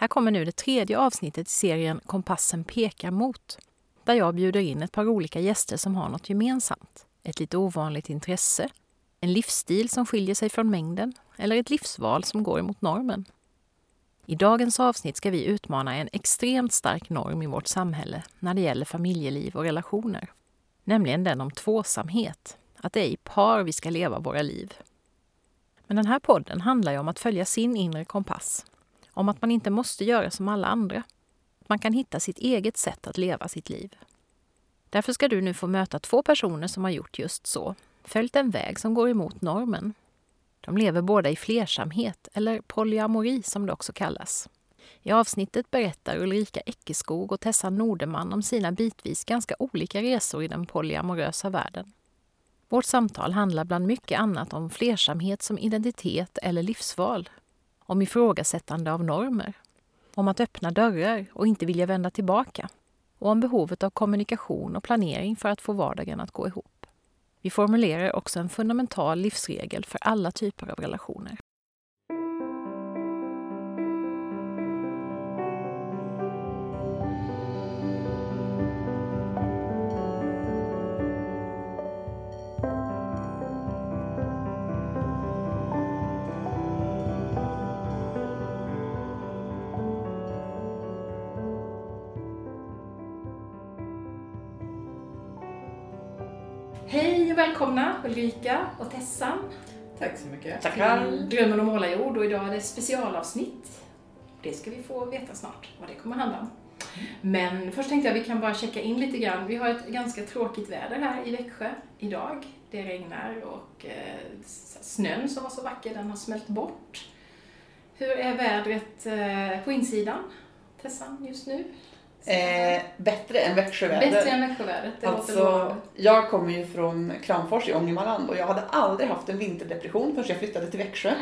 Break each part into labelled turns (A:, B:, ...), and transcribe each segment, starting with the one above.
A: Här kommer nu det tredje avsnittet i serien Kompassen pekar mot, där jag bjuder in ett par olika gäster som har något gemensamt. Ett lite ovanligt intresse, en livsstil som skiljer sig från mängden eller ett livsval som går emot normen. I dagens avsnitt ska vi utmana en extremt stark norm i vårt samhälle när det gäller familjeliv och relationer. Nämligen den om tvåsamhet, att det är i par vi ska leva våra liv. Men den här podden handlar ju om att följa sin inre kompass om att man inte måste göra som alla andra. Man kan hitta sitt eget sätt att leva sitt liv. Därför ska du nu få möta två personer som har gjort just så, följt en väg som går emot normen. De lever båda i flersamhet, eller polyamori som det också kallas. I avsnittet berättar Ulrika Eckeskog och Tessa Nordeman om sina bitvis ganska olika resor i den polyamorösa världen. Vårt samtal handlar bland mycket annat om flersamhet som identitet eller livsval, om ifrågasättande av normer, om att öppna dörrar och inte vilja vända tillbaka och om behovet av kommunikation och planering för att få vardagen att gå ihop. Vi formulerar också en fundamental livsregel för alla typer av relationer. Hej och välkomna Ulrika och Tessan.
B: Tack så mycket.
A: Tackar. Drömmen om målarjord och idag är det specialavsnitt. Det ska vi få veta snart vad det kommer handla om. Men först tänkte jag att vi kan bara checka in lite grann. Vi har ett ganska tråkigt väder här i Växjö idag. Det regnar och eh, snön som var så vacker, den har smält bort. Hur är vädret eh, på insidan, Tessan, just nu?
B: Eh, bättre än Växjöväder.
A: Bättre än Växjövädret, det
B: alltså, låter Jag kommer ju från Kramfors i Ångermanland och jag hade aldrig haft en vinterdepression förrän jag flyttade till Växjö.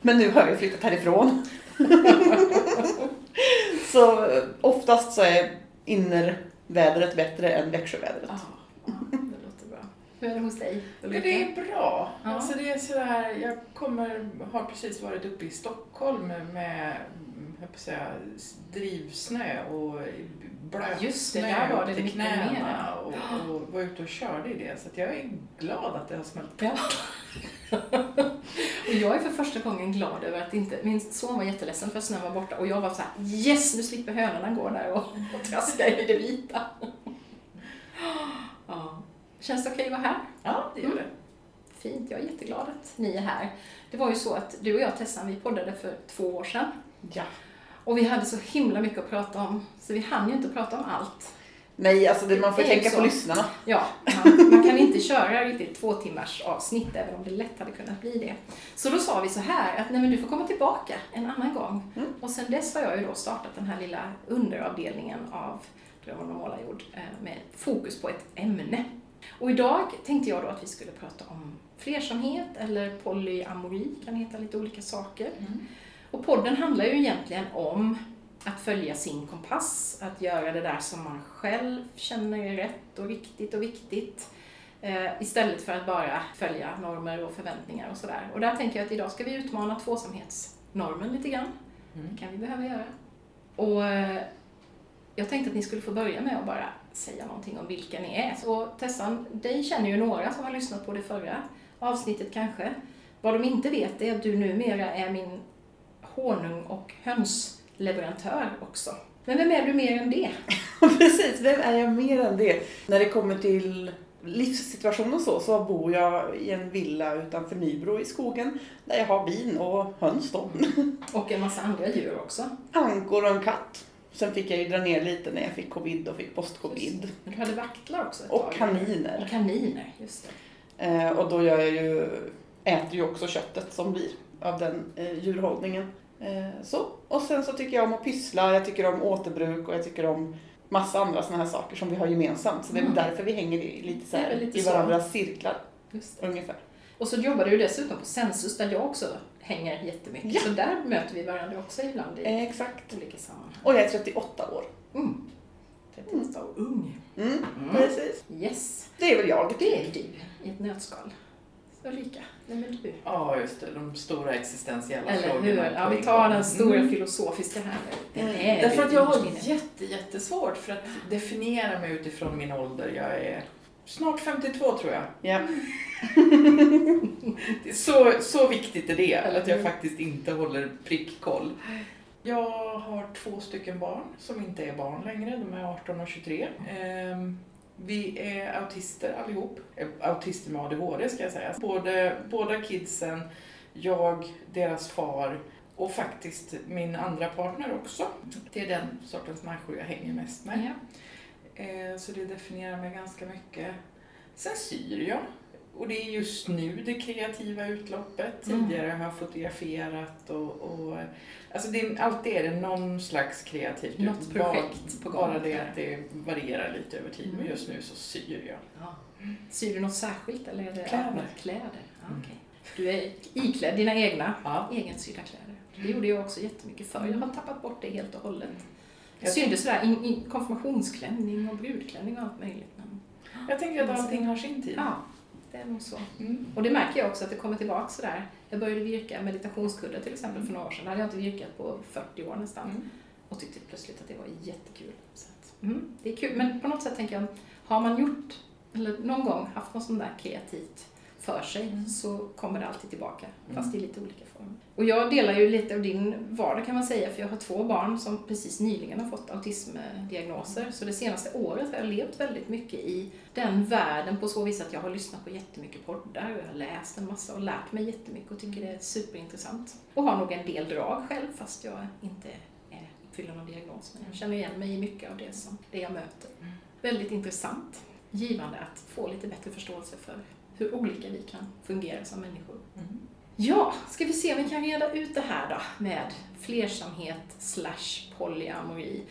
B: Men nu har jag flyttat härifrån. så oftast så är innervädret bättre än Växjövädret.
A: Ja, det låter bra. Hur är det hos dig?
C: Ulrika? Det är bra. Ja. Alltså det är så här, jag kommer, har precis varit uppe i Stockholm med jag säga, drivsnö och blötsnö
A: Just det, där var det
C: till knäna och, och var ute och körde i det. Så jag är glad att det har smält bort.
A: och jag är för första gången glad över att inte, min son var jätteledsen för att snön var borta och jag var så här, yes nu slipper hönorna gå där och, och traska i det vita. ja. Känns det okej att vara här?
C: Ja, det gör det. Mm.
A: Fint, jag är jätteglad att ni är här. Det var ju så att du och jag Tessan, vi poddade för två år sedan.
C: Ja.
A: Och vi hade så himla mycket att prata om, så vi hann ju inte prata om allt.
B: Nej, alltså det, man får tänka så. på lyssnarna.
A: Ja, man, man, kan inte köra riktigt två timmars avsnitt, även om det lätt hade kunnat bli det. Så då sa vi så här, att nej men du får komma tillbaka en annan gång. Mm. Och sen dess har jag ju då startat den här lilla underavdelningen av Drömmen om målarjord eh, med fokus på ett ämne. Och idag tänkte jag då att vi skulle prata om flersamhet eller polyamori, kan heta lite olika saker. Mm. Och podden handlar ju egentligen om att följa sin kompass, att göra det där som man själv känner är rätt och riktigt och viktigt. Eh, istället för att bara följa normer och förväntningar och sådär. Och där tänker jag att idag ska vi utmana tvåsamhetsnormen lite grann. Mm. Det kan vi behöva göra. Och eh, jag tänkte att ni skulle få börja med att bara säga någonting om vilka ni är. Så Tessan, dig känner ju några som har lyssnat på det förra avsnittet kanske. Vad de inte vet är att du numera är min honung och hönsleverantör också. Men vem är du mer än det?
B: Precis, vem är jag mer än det? När det kommer till livssituationen så, så bor jag i en villa utanför Nybro i skogen där jag har bin och höns då.
A: Och en massa andra djur också.
B: Ankor och en katt. Sen fick jag ju dra ner lite när jag fick covid och fick post-covid.
A: Men du hade vaktlar också ett
B: Och
A: tag.
B: kaniner.
A: Och kaniner, just
B: det. Eh, och då gör jag ju, äter ju också köttet som blir av den eh, djurhållningen. Eh, så. Och sen så tycker jag om att pyssla, jag tycker om återbruk och jag tycker om massa andra sådana här saker som vi har gemensamt. Så det är
A: Mm.
B: därför vi hänger i, lite så här,
A: lite
B: i
A: så.
B: varandras cirklar
A: Just det.
B: ungefär.
A: Och så jobbar du dessutom på Sensus där jag också hänger jättemycket.
B: Ja.
A: Så där möter vi varandra också ibland i
B: Eh, exakt.
A: olika sammanhang.
B: Och jag är 38 år.
A: Mm. 38 år ung.
B: Mm,
A: Mm.
B: Precis.
A: Yes.
B: Det är väl jag.
A: Det är du i ett nötskal. Ulrika, vem är du?
C: Ja, just det. De stora existentiella
A: Eller
C: frågorna.
A: hur? Ja, vi tar den stora
C: Mm.
A: filosofiska här nu.
B: Mm.
A: är
C: Därför att jag har jätte, jättesvårt för att definiera mig utifrån min ålder. Jag är snart 52 tror jag.
B: Ja.
C: Så, så viktigt är det,
A: Eller
C: att jag faktiskt inte håller prickkoll. Jag har två stycken barn som inte är barn längre, de är 18 och 23. Vi är autister allihop, Eh, autister med ADHD ska jag säga. Både, båda kidsen, jag, deras far och faktiskt min andra partner också. Det är den sortens människor jag hänger mest med.
A: Ja.
C: Eh, Så det definierar mig ganska mycket. Sen syr jag. Och det är just nu det kreativa utloppet.
A: Mm.
C: Tidigare har jag fotograferat och, och alltså det är, alltid är det någon slags kreativt
A: Något projekt på gång.
C: bara det att det varierar lite över tid. Men
A: Mm.
C: just nu så syr jag.
A: Ja. Syr du något särskilt eller är det
C: Kläder.
A: Kläder. Ja,
C: Mm.
A: okej. Du är iklädd dina egna
C: Ja.
A: egensydda kläder. Det gjorde jag också jättemycket förr. Jag har tappat bort det helt och hållet. Jag, sydde sådär in, in, konfirmationsklänning och brudklänning och allt möjligt. Men,
C: jag tänker att allting har sin tid.
A: ja, det är nog så.
C: Mm.
A: Och det märker jag också att det kommer tillbaka sådär. Jag började virka meditationskuddar till exempel för några år sedan. Det hade jag inte virkat på 40 år nästan.
C: Mm.
A: Och tyckte plötsligt att det var jättekul. Så att, mm, det är kul. Men på något sätt tänker jag, har man gjort, eller någon gång haft något sånt där kreativt för sig
C: Mm.
A: så kommer det alltid tillbaka.
C: Mm.
A: Fast i lite olika former. Och jag delar ju lite av din vardag kan man säga, för jag har två barn som precis nyligen har fått autismdiagnoser. Så det senaste året har jag levt väldigt mycket i den världen på så vis att jag har lyssnat på jättemycket poddar och jag har läst en massa och lärt mig jättemycket och tycker det är superintressant. Och har nog en del drag själv fast jag inte är, uppfyller någon diagnos. Men jag känner igen mig i mycket av det, som, det jag möter.
C: Mm.
A: Väldigt intressant. Givande att få lite bättre förståelse för hur olika vi kan fungera som människor.
C: Mm.
A: Ja, ska vi se om vi kan reda ut det här då med flersamhet slash polyamori.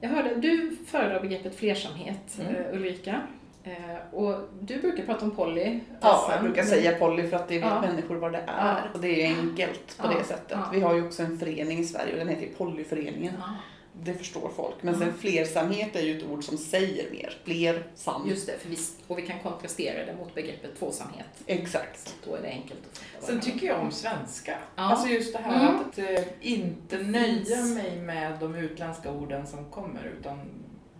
A: Jag hörde, du föredrar begreppet flersamhet,
C: Mm.
A: eh, Ulrika. Eh, och du brukar prata om poly.
B: Ja, jag brukar säga poly för att det vet
A: Ja.
B: människor vad det är.
A: Ja.
B: Och det är enkelt på
A: Ja.
B: det sättet. Vi har ju också en förening i Sverige och den heter Polyföreningen. Det förstår folk. Men
A: Ja.
B: sen flersamhet är ju ett ord som säger mer. Flersam.
A: just det, för vi, och vi kan kontrastera det mot begreppet tvåsamhet.
B: Exakt.
A: Då är det enkelt att fatta
C: Sen tycker jag om svenska.
A: Ja.
C: Alltså just det här
A: Mm.
C: att eh, inte nöja mig med de utländska orden som kommer utan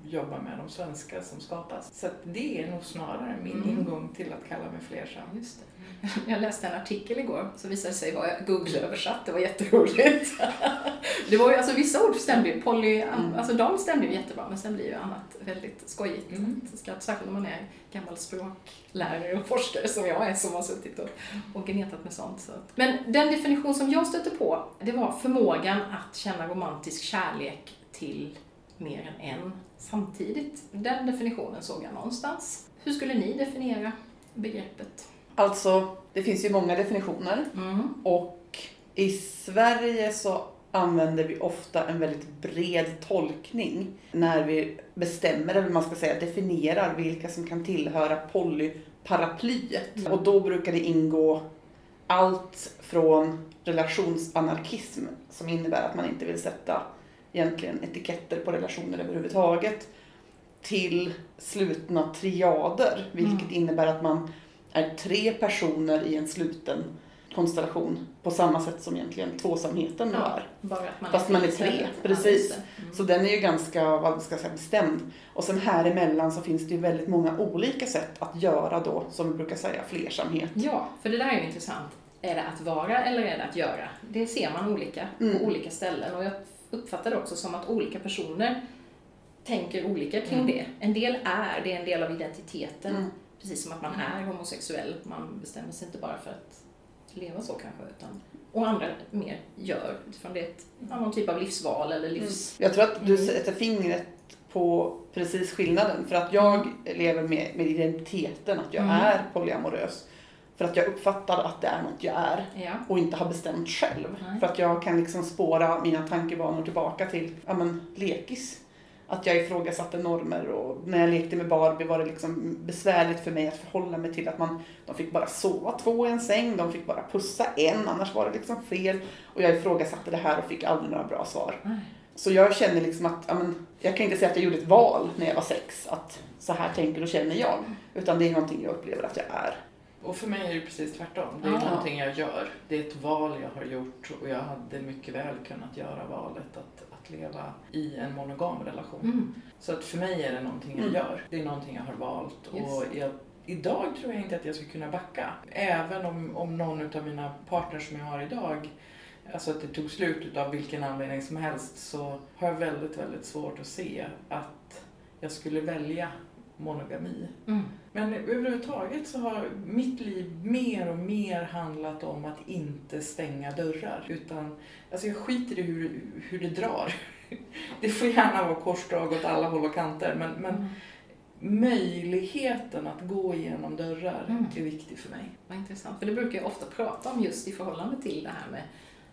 C: jobba med de svenska som skapas. Så att det är nog snarare min
A: Mm.
C: ingång till att kalla mig flersam.
A: Just det. Jag läste en artikel igår som visade sig vara Google-översatt. Det var jätteroligt. Det var ju, alltså vissa ord stämde ju, poly,
B: Mm.
A: alltså de stämde ju jättebra, men sen blir ju annat väldigt skojigt.
C: Mm.
A: Särskilt när man är gammal språklärare och forskare som jag är som har suttit och, och gnetat med sånt. Så. Men den definition som jag stötte på, det var förmågan att känna romantisk kärlek till mer än en samtidigt. Den definitionen såg jag någonstans. Hur skulle ni definiera begreppet?
B: Alltså, det finns ju många definitioner.
A: Mm.
B: Och i Sverige så använder vi ofta en väldigt bred tolkning när vi bestämmer, eller man ska säga, definierar vilka som kan tillhöra polyparaplyet.
A: Mm.
B: Och då brukar det ingå allt från relationsanarkism, som innebär att man inte vill sätta egentligen etiketter på relationer överhuvudtaget, till slutna triader, vilket
A: Mm.
B: innebär att man är tre personer i en sluten konstellation på samma sätt som egentligen tvåsamheten
A: Ja,
B: är.
A: man
B: Fast man är
A: tre
B: precis.
A: Mm.
B: Så den är ju ganska, vad ska jag säga, bestämd. Och sen här emellan så finns det ju väldigt många olika sätt att göra då, som vi brukar säga, flersamhet.
A: Ja, för det där är ju intressant. Är det att vara eller är det att göra? Det ser man olika
B: Mm.
A: på olika ställen och jag uppfattar det också som att olika personer tänker olika kring
C: Mm.
A: det. En del är, det är en del av identiteten.
B: Mm.
A: Precis som att man är homosexuell. Man bestämmer sig inte bara för att leva så kanske, utan och andra mer gör utifrån det ett annan typ av livsval eller livs...
B: Jag tror att du
A: Mm.
B: sätter fingret på precis skillnaden. För att jag lever med, med identiteten att jag
A: Mm.
B: är polyamorös. För att jag uppfattar att det är något jag är
A: Ja.
B: och inte har bestämt själv.
A: Nej.
B: För att jag kan liksom spåra mina tankebanor tillbaka till ja, men, lekis. Att jag ifrågasatte normer och när jag lekte med Barbie var det liksom besvärligt för mig att förhålla mig till att man, de fick bara sova två i en säng, de fick bara pussa en, annars var det liksom fel. Och jag ifrågasatte det här och fick aldrig några bra svar. Så jag känner liksom att, ja, men, jag kan inte säga att jag gjorde ett val när jag var sex, att så här tänker och känner jag. Utan det är någonting jag upplever att jag är.
C: Och för mig är det precis tvärtom. Det är
A: Ja.
C: någonting jag gör. Det är ett val jag har gjort och jag hade mycket väl kunnat göra valet att, att leva i en monogam relation.
A: Mm.
C: Så att för mig är det någonting jag
B: Mm.
C: gör. Det är någonting jag har valt. Och jag, idag tror jag inte att jag skulle kunna backa. Även om, om någon av mina partners som jag har idag, alltså att det tog slut utav vilken anledning som helst, så har jag väldigt, väldigt svårt att se att jag skulle välja monogami.
A: Mm.
C: Men överhuvudtaget så har mitt liv mer och mer handlat om att inte stänga dörrar. Utan, alltså jag skiter i hur, hur det drar. Det får gärna vara korsdrag åt alla håll och kanter, men, men
A: Mm.
C: möjligheten att gå igenom dörrar
A: Mm.
C: är viktig för mig.
A: Vad intressant, för det brukar jag ofta prata om just i förhållande till det här med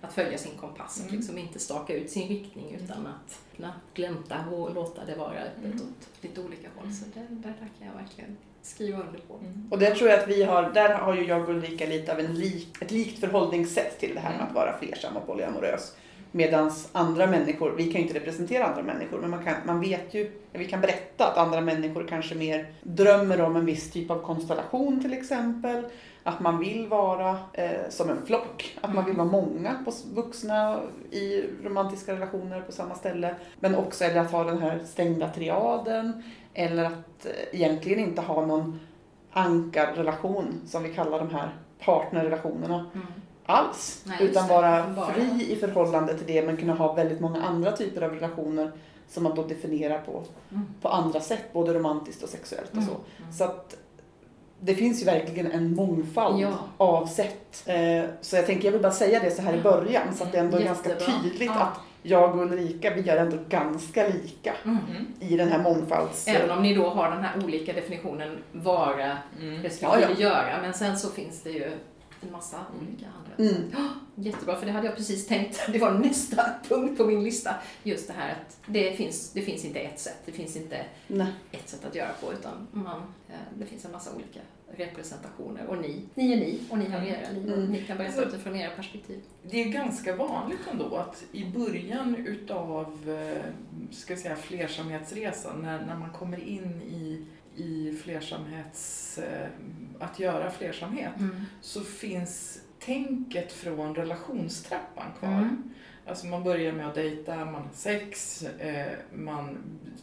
A: att följa sin kompass, att
C: Mm.
A: liksom inte staka ut sin riktning utan att kunna glänta och låta det vara öppet
C: Mm.
A: åt lite olika håll. Så det, där kan jag verkligen skriva under på.
B: Och det tror jag att vi har, där har ju jag och Ulrika lite av en lik, ett likt förhållningssätt till det här med
C: Mm.
B: att vara flersam och polyamorös. Medan andra människor, vi kan ju inte representera andra människor, men man, kan, man vet ju, vi kan berätta att andra människor kanske mer drömmer om en viss typ av konstellation till exempel. Att man vill vara eh, som en flock, att man vill vara många på vuxna i romantiska relationer på samma ställe. Men också eller att ha den här stängda triaden. Eller att eh, egentligen inte ha någon ankarrelation som vi kallar de här partnerrelationerna
A: Mm.
B: alls.
A: Nej,
B: utan vara
A: Bara-
B: fri i förhållande till det men kunna ha väldigt många andra typer av relationer som man då definierar på,
A: Mm.
B: på andra sätt, både romantiskt och sexuellt och
A: Mm.
B: så. Så att det finns ju verkligen en mångfald
A: Ja.
B: av sätt. Eh, Så jag tänker, jag vill bara säga det så här i början så att det ändå är ganska
A: Jättebra.
B: tydligt
A: Ja.
B: att jag och Ulrika, vi är ändå ganska lika
A: Mm.
B: i den här mångfalds...
A: Även om ni då har den här olika definitionen vara
C: Mm.
A: respektive
B: Ja, ja.
A: göra, men sen så finns det ju en massa olika andra.
B: Mm.
A: Jättebra, för det hade jag precis tänkt. Det var nästa punkt på min lista. Just det här att det finns, det finns inte ett sätt. Det finns inte
B: Nej.
A: ett sätt att göra på, utan man, eh, det finns en massa olika representationer. Och ni, ni är ni och ni har era liv och
B: Mm.
A: ni kan berätta utifrån era perspektiv.
C: Det är ganska vanligt ändå att i början utav eh, ska säga, flersamhetsresan, när, när man kommer in i, i flersamhets... eh, att göra flersamhet, så finns tänket från relationstrappan kvar.
A: Mm.
C: Alltså man börjar med att dejta, man har sex, eh, man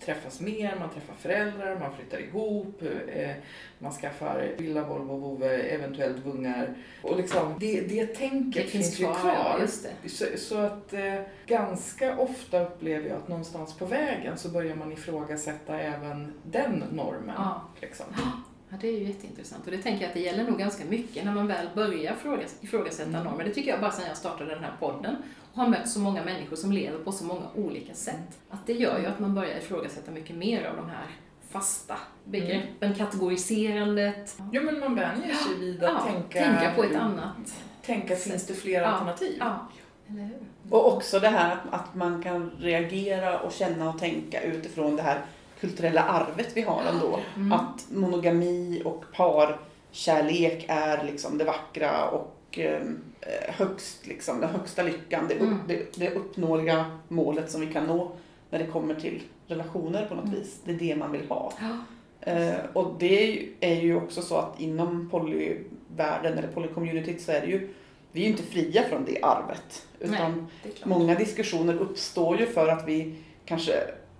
C: träffas mer, man träffar föräldrar, man flyttar ihop, eh, man skaffar villa, Volvo, vovve, eventuellt vungar. Och liksom, det, det tänket
A: Det
C: finns,
A: finns
C: ju
A: kvar, ja.
C: Så, så att eh, ganska ofta upplever jag att någonstans på vägen så börjar man ifrågasätta även den normen.
A: Ja.
C: Liksom.
A: Ja, det är ju jätteintressant. Och det tänker jag att det gäller nog ganska mycket när man väl börjar fråga, ifrågasätta
C: Mm.
A: normer. Det tycker jag bara sedan jag startade den här podden har mött så många människor som lever på så många olika sätt. Att det gör ju att man börjar ifrågasätta mycket mer av de här fasta begreppen, kategoriserandet.
C: Jo men man vänjer sig vid att
A: Ja,
C: tänka,
A: tänka på ett annat
C: tänka finns det fler
A: Ja.
C: alternativ?
A: Ja, eller hur?
B: Och också det här att, man kan reagera och känna och tänka utifrån det här kulturella arvet vi har ändå.
A: Mm.
B: Att monogami och parkärlek är liksom det vackra och eh, högst, liksom, den högsta lyckan, det, upp,
A: Mm.
B: det, det uppnåeliga målet som vi kan nå när det kommer till relationer på något
A: Mm.
B: vis. Det är det man vill ha.
A: Ja.
B: Eh, och det är ju, också så att inom polyvärlden eller polycommunityt så är det ju, vi är ju inte fria från det arvet. Utan
A: Det är klart.
B: många diskussioner uppstår ju för att vi kanske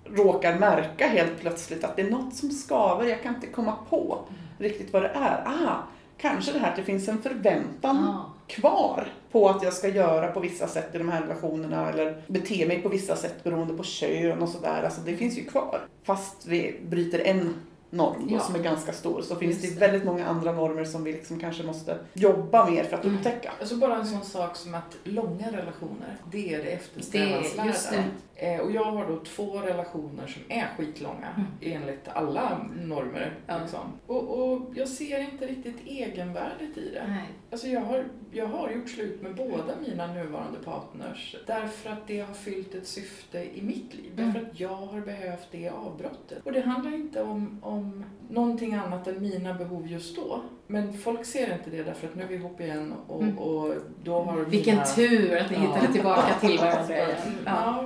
B: råkar märka helt plötsligt att det är något som skaver, jag kan inte komma på riktigt vad det är. Ah, kanske det här att det finns en förväntan
A: Ja.
B: Kvar på att jag ska göra på vissa sätt i de här relationerna eller bete mig på vissa sätt beroende på kön och sådär. Alltså det finns ju kvar. Fast vi bryter en norm
A: Ja.
B: som är ganska stor så finns
A: Just
B: det väldigt många andra normer som vi liksom kanske måste jobba mer för att
A: Mm.
B: upptäcka.
C: Alltså bara en sån sak som att långa relationer, det är det
A: Det,
C: eftersträvansvärda. Eh, och jag har då två relationer som är skitlånga
A: Mm.
C: enligt alla normer.
A: Ja.
C: Liksom. Och, och jag ser inte riktigt egenvärdet i det.
A: Nej.
C: Alltså jag, har, jag har gjort slut med båda mina nuvarande partners därför att det har fyllt ett syfte i mitt liv.
A: Mm.
C: Därför att jag har behövt det avbrottet. Och det handlar inte om, om någonting annat än mina behov just då. Men folk ser inte det därför att nu är vi ihop igen och,
A: Mm.
C: och då har
A: Vilken
C: mina...
A: tur att ni
C: Ja.
A: hittade tillbaka till varandra igen. Ja.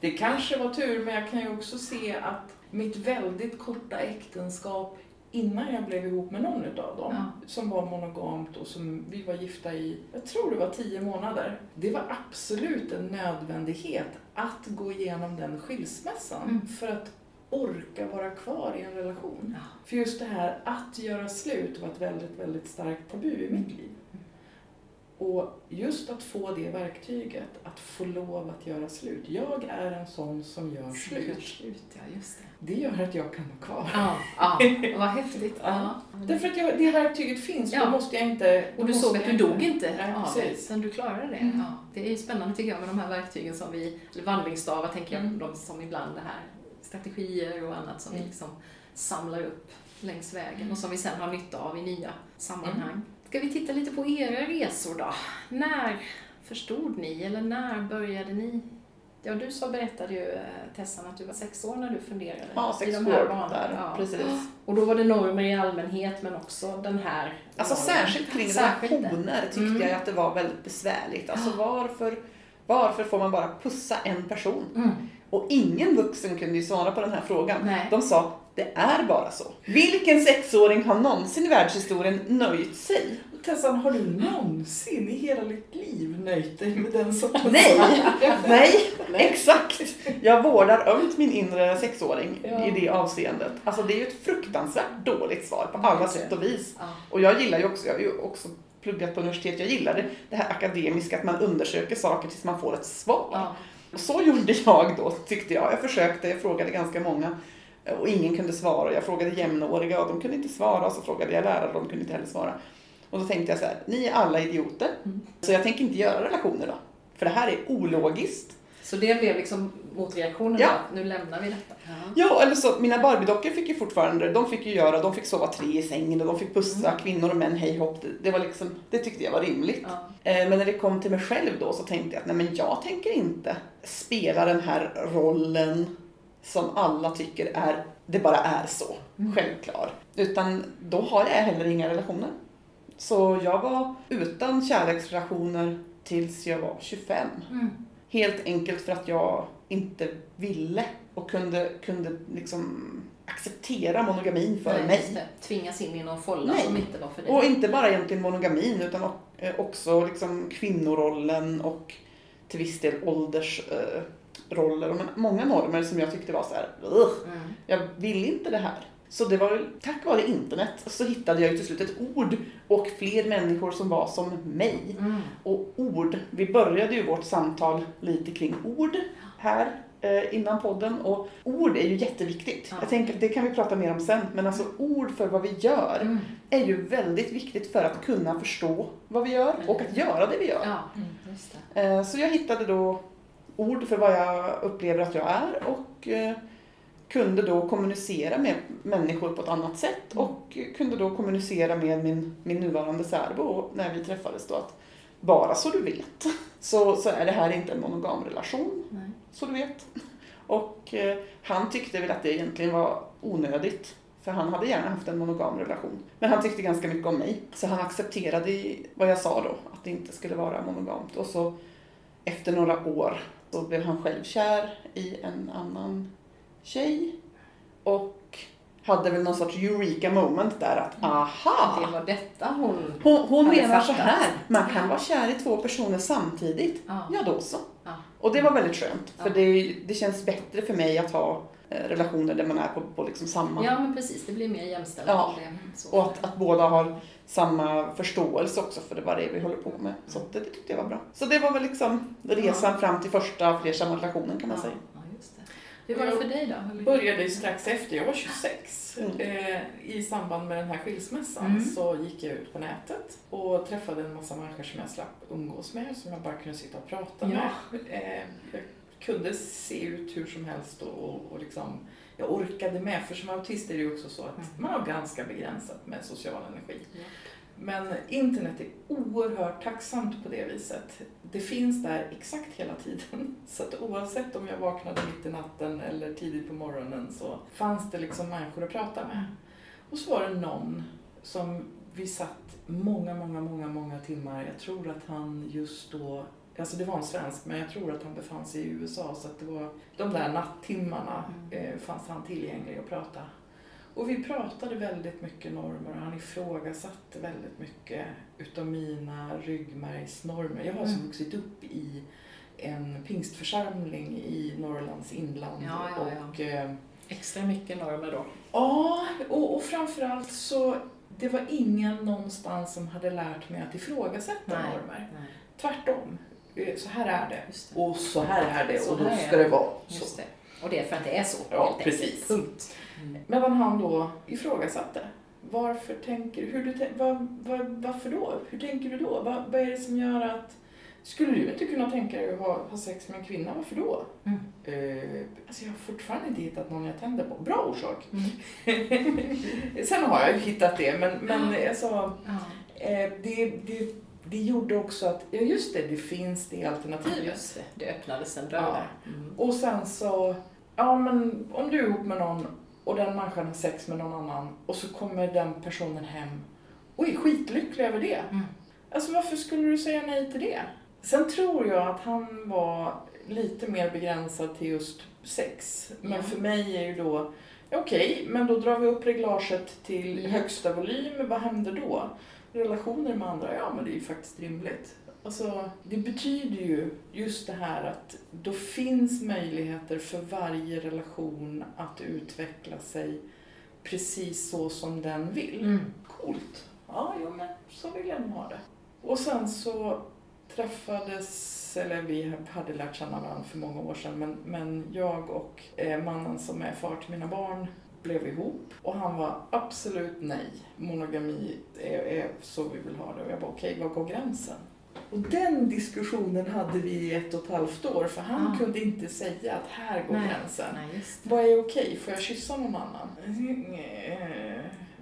C: Det kanske var tur, men jag kan ju också se att mitt väldigt korta äktenskap innan jag blev ihop med någon utav dem,
A: Ja.
C: som var monogamt och som vi var gifta i, jag tror det var tio månader. Det var absolut en nödvändighet att gå igenom den skilsmässan
A: Mm.
C: för att orka vara kvar i en relation.
A: Ja.
C: För just det här att göra slut var ett väldigt, väldigt starkt tabu i mitt liv. Och just att få det verktyget, att få lov att göra slut. Jag är en sån som gör
A: Gör
C: slut.
A: slut, ja just det.
C: Det gör att jag kan vara kvar.
A: Ja, ja. vad häftigt. Ja.
C: Därför att jag, det verktyget finns,
A: Ja.
C: då måste jag inte...
A: Och du såg att du
C: jag
A: dog inte
C: Nej,
A: av det, utan du klarade det.
C: Mm.
A: Ja. Det är spännande tycker jag med de här verktygen som vi, eller vandringsstavar tänker jag,
C: Mm.
A: de som ibland det här strategier och annat som vi
C: Mm.
A: liksom samlar upp längs vägen och som vi sen har nytta av i nya sammanhang.
C: Mm.
A: Ska vi titta lite på era resor då? När förstod ni, eller när började ni? Ja, du sa, berättade ju eh, Tessan att du var sex år när du funderade
B: Ja,
A: i
B: sex
A: de här
B: år
A: banorna.
B: där,
A: Ja.
B: precis.
A: Och då var det normer i allmänhet men också den här
B: Alltså
A: normen.
B: särskilt kring
A: Särskilt
B: relationer tyckte
A: Mm.
B: jag att det var väldigt besvärligt. Alltså varför, varför får man bara pussa en person?
A: Mm.
B: Och ingen vuxen kunde ju svara på den här frågan.
A: Nej.
B: De sa, det är bara så. Vilken sexåring har någonsin i världshistorien nöjt sig?
C: Tessan, har du någonsin i hela ditt liv nöjt dig med den sortens
B: Nej, nej, exakt. Jag vårdar ömt min inre sexåring
A: Ja.
B: i det avseendet. Alltså det är ju ett fruktansvärt dåligt svar på alla sätt och vis.
A: Ja.
B: Och jag gillar ju också, jag har ju också pluggat på universitet, jag gillar det, här akademiska, att man undersöker saker tills man får ett svar.
A: Ja.
B: Och så gjorde jag då, tyckte jag. Jag försökte, jag frågade ganska många och ingen kunde svara. Jag frågade jämnåriga och de kunde inte svara. Och så frågade jag lärare och de kunde inte heller svara. Och då tänkte jag så här, ni är alla idioter.
A: Mm.
B: Så jag tänker inte göra relationer då. För det här är ologiskt.
A: Så det blev liksom motreaktionen
B: Ja.
A: nu lämnar vi detta. Ja.
B: Ja, eller så, mina Barbie-dockor fick ju fortfarande, de fick ju göra, de fick sova tre i sängen och de fick pussa
A: Mm.
B: kvinnor och män hej hopp. Det, det var liksom, det tyckte jag var rimligt.
A: Ja.
B: Eh, Men när det kom till mig själv då så tänkte jag att nej men jag tänker inte spela den här rollen som alla tycker är, det bara är så,
A: Mm.
B: självklar. Utan då har jag heller inga relationer. Så jag var utan kärleksrelationer tills jag var 25.
A: Mm.
B: Helt enkelt för att jag inte ville och kunde, kunde liksom acceptera monogamin för
A: Nej,
B: mig.
A: det. Tvingas in i någon folla
B: Nej.
A: som inte var för dig.
B: Och inte bara egentligen monogamin utan eh, också liksom kvinnorollen och till viss del åldersroller och men många normer som jag tyckte var så här, "Ugh,
A: Mm.
B: jag vill inte det här. Så det var tack vare internet så hittade jag ju till slut ett ord och fler människor som var som mig.
A: Mm.
B: Och ord, vi började ju vårt samtal lite kring ord här eh, innan podden och ord är ju jätteviktigt.
A: Ja.
B: Jag tänker att det kan vi prata mer om sen, men alltså ord för vad vi gör
A: Mm.
B: är ju väldigt viktigt för att kunna förstå vad vi gör och att göra det vi gör.
A: Ja,
C: Mm.
A: just det.
B: Eh, Så jag hittade då ord för vad jag upplever att jag är och eh, kunde då kommunicera med människor på ett annat sätt
A: Mm.
B: och kunde då kommunicera med min, min nuvarande särbo när vi träffades då att bara så du vet så, så är det här inte en monogam relation,
A: Nej
B: så du vet. Och eh, han tyckte väl att det egentligen var onödigt för han hade gärna haft en monogam relation. Men han tyckte ganska mycket om mig. Så han accepterade vad jag sa då, att det inte skulle vara monogamt. Och så efter några år så blev han själv kär i en annan tjej. Och hade väl någon sorts eureka moment där att aha!
A: Det var detta hon...
B: Hon, hon menar så här, man kan vara kär i två personer samtidigt.
A: Ja.
B: Ja, då så.
A: Ja.
B: Och det var väldigt skönt, för
A: Ja.
B: det, det känns bättre för mig att ha eh, relationer där man är på, på liksom samma...
A: ja, men precis. Det blir mer jämställt.
B: Ja.
A: det-.
B: Och att, att båda har samma förståelse också för det, vad det är vi håller på med. Så det, det tyckte jag var bra. Så det var väl liksom resan fram till första flersamma relationen kan man
A: ja.
B: säga.
A: Hur var det för dig då?
C: Jag började ju strax efter, jag var 26.
B: Mm.
C: Eh, I samband med den här skilsmässan
A: Mm.
C: så gick jag ut på nätet och träffade en massa människor som jag slapp umgås med, som jag bara kunde sitta och prata
A: Ja.
C: med. Eh, jag kunde se ut hur som helst och, och, och liksom, jag orkade med, för som autist är det ju också så att
A: Mm.
C: man har ganska begränsat med social energi. Men internet är oerhört tacksamt på det viset. Det finns där exakt hela tiden. Så att oavsett om jag vaknade mitt i natten eller tidigt på morgonen så fanns det liksom människor att prata med. Och så var det någon som vi satt många, många, många, många timmar. Jag tror att han just då, alltså det var en svensk, men jag tror att han befann sig i USA så att det var de där nattimmarna
A: Mm.
C: eh, fanns han tillgänglig att prata. Och vi pratade väldigt mycket normer och han ifrågasatte väldigt mycket utav mina ryggmärgsnormer. Jag har
A: Mm.
C: vuxit upp i en pingstförsamling i Norrlands inland.
A: Ja, ja, ja.
C: Och, eh,
A: Extra mycket normer då.
C: Ja, och, och framförallt så det var ingen någonstans som hade lärt mig att ifrågasätta
A: Nej.
C: normer.
A: Nej,
C: Tvärtom. Eh, Så här är det.
A: det.
C: Och så här är det
A: Så
C: och då ska
A: det.
C: det vara så.
A: det. Och det är för att det är så.
C: Ja, precis.
A: Punkt. Mm.
C: Medan han då ifrågasatte. Varför tänker hur du vad, vad, Varför då? Hur tänker du då? Vad, vad är det som gör att... Skulle du inte kunna tänka dig att ha, ha sex med en kvinna? Varför då?
A: Mm.
C: Eh, alltså jag har fortfarande inte hittat någon jag tänder på. Bra orsak.
A: Mm.
C: Sen har jag ju hittat det, men, men alltså,
A: Ja.
C: eh, det, det, det gjorde också att, ja just det, det finns det alternativet.
A: Just det. Det öppnades en dörr
C: Ja.
A: där. Mm.
C: Och sen så, ja men om du är ihop med någon och den människan har sex med någon annan och så kommer den personen hem och är skitlycklig över det.
A: Mm.
C: Alltså varför skulle du säga nej till det? Sen tror jag att han var lite mer begränsad till just sex. Men
A: Ja.
C: för mig är ju då, okej, men då drar vi upp reglaget till
A: Ja.
C: högsta volym. Vad händer då? Relationer med andra, ja men det är ju faktiskt rimligt. Alltså, det betyder ju just det här att då finns möjligheter för varje relation att utveckla sig precis så som den vill.
A: Mm.
C: Coolt. Ja, jo, men så vill jag nog ha det. Och sen så träffades, eller vi hade lärt känna varandra för många år sedan, men, men jag och eh, mannen som är far till mina barn blev ihop och han var absolut nej. Monogami är, är så vi vill ha det. Och jag bara okej, var går gränsen? Och den diskussionen hade vi i ett och ett halvt år för han
A: Ah.
C: kunde inte säga att här går
A: Nej.
C: gränsen.
A: Nej.
C: Vad är okej? Får jag kyssa någon annan?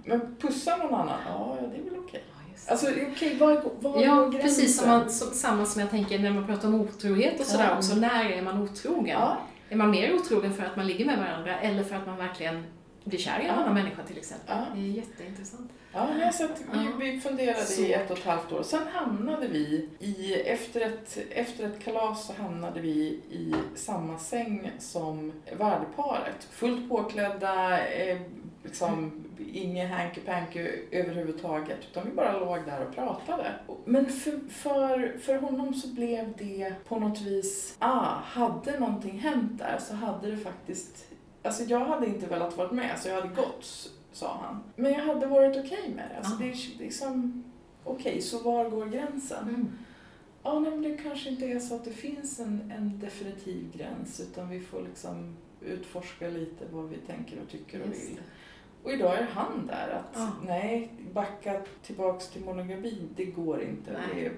C: Men pussa någon annan? Ja, det är väl okej. Alltså, är, vad är
A: Ja,
C: gränsen?
A: precis som, man, som, samma som jag tänker när man pratar om otrohet och sådär
C: Ja.
A: också. När är man otrogen?
C: Ja,
A: Är man mer otrogen för att man ligger med varandra eller för att man verkligen blir kär i en
C: Ja.
A: annan människa till exempel?
C: Ja.
A: Det är jätteintressant.
C: Ja men så vi, vi funderade
A: Så.
C: i ett och ett halvt år. Sen hamnade vi i, efter ett, efter ett kalas så hamnade vi i samma säng som värdparet. Fullt påklädda, eh, liksom inget hanky-panky överhuvudtaget. Utan vi bara låg där och pratade. Men för, för, för honom så blev det på något vis, ah, hade någonting hänt där så hade det faktiskt Alltså jag hade inte velat vara med så jag hade gått, sa han. Men jag hade varit okej med det. Alltså
A: Ah.
C: det är liksom, okej, så var går gränsen?
A: Mm.
C: Ja, nej, men det kanske inte är så att det finns en, en definitiv gräns utan vi får liksom utforska lite vad vi tänker och tycker och vill. Och idag är han där att
A: Ja.
C: nej, backa tillbaks till monogami, det går inte. Det är,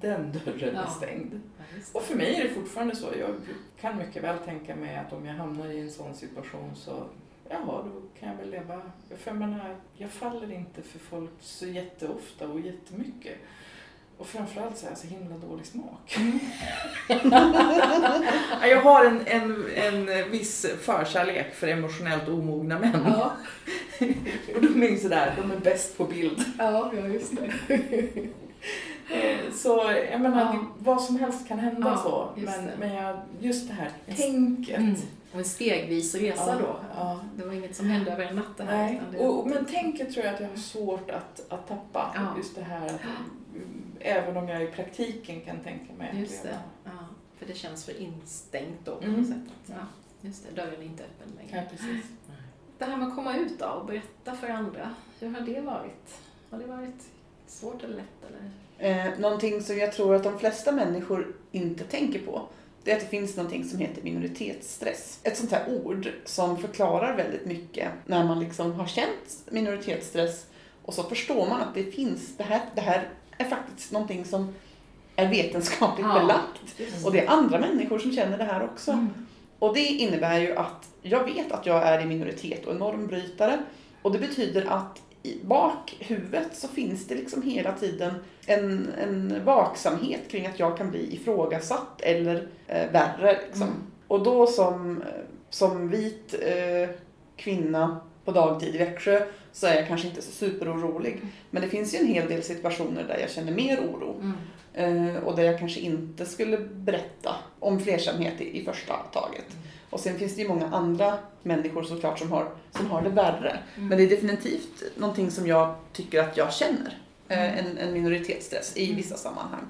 C: den dörren är
A: Ja.
C: stängd.
A: Ja.
C: Och för mig är det fortfarande så. Jag kan mycket väl tänka mig att om jag hamnar i en sån situation så Jaha, då kan jag väl leva. För jag menar, jag faller inte för folk så jätteofta och jättemycket. Och framförallt så har jag så himla dålig smak. Ja, jag har en, en, en viss förkärlek för emotionellt omogna män.
A: Ja,
C: Och de är ju sådär, de är bäst på bild.
A: ja, ja, just det.
C: Eh, Så jag menar,
A: Ja.
C: vad som helst kan hända
A: Ja,
C: så. Men,
A: det.
C: men jag, just det här tänket.
A: Mm. Och en stegvis resa
C: Ja,
A: då.
C: ja.
A: Det var inget som hände över en natt det här. Det...
C: och, men tänket tror jag att jag har svårt att, att tappa.
A: Ja.
C: Just det här att även om jag i praktiken kan tänka mig att
A: Just det.
C: leva.
A: Ja, för det känns för instängt då på
C: Mm.
A: något sätt. Att, ja, just det, dörren är inte öppen
C: Ja,
A: längre.
C: precis.
A: Det här med att komma ut då och berätta för andra, hur har det varit? Har det varit svårt eller lätt? Eller?
B: Eh, någonting som jag tror att de flesta människor inte tänker på, det är att det finns någonting som heter minoritetsstress. Ett sånt här ord som förklarar väldigt mycket när man liksom har känt minoritetsstress och så förstår man att det finns, det här, det här är faktiskt någonting som är vetenskapligt
A: Ja.
B: belagt. Och det är andra människor som känner det här också.
A: Mm.
B: Och det innebär ju att jag vet att jag är i minoritet och en normbrytare. Och det betyder att i bakhuvudet så finns det liksom hela tiden en, en vaksamhet kring att jag kan bli ifrågasatt eller eh, värre. Liksom.
A: Mm.
B: Och då som, som vit eh, kvinna på dagtid i Växjö så är jag kanske inte så superorolig. Men det finns ju en hel del situationer där jag känner mer oro.
A: Mm.
B: Eh, och där jag kanske inte skulle berätta om flersamhet i, i första taget. Och sen finns det ju många andra människor såklart som har, som har det värre.
A: Mm.
B: Men det är definitivt någonting som jag tycker att jag känner. Eh, en, en minoritetsstress i vissa sammanhang.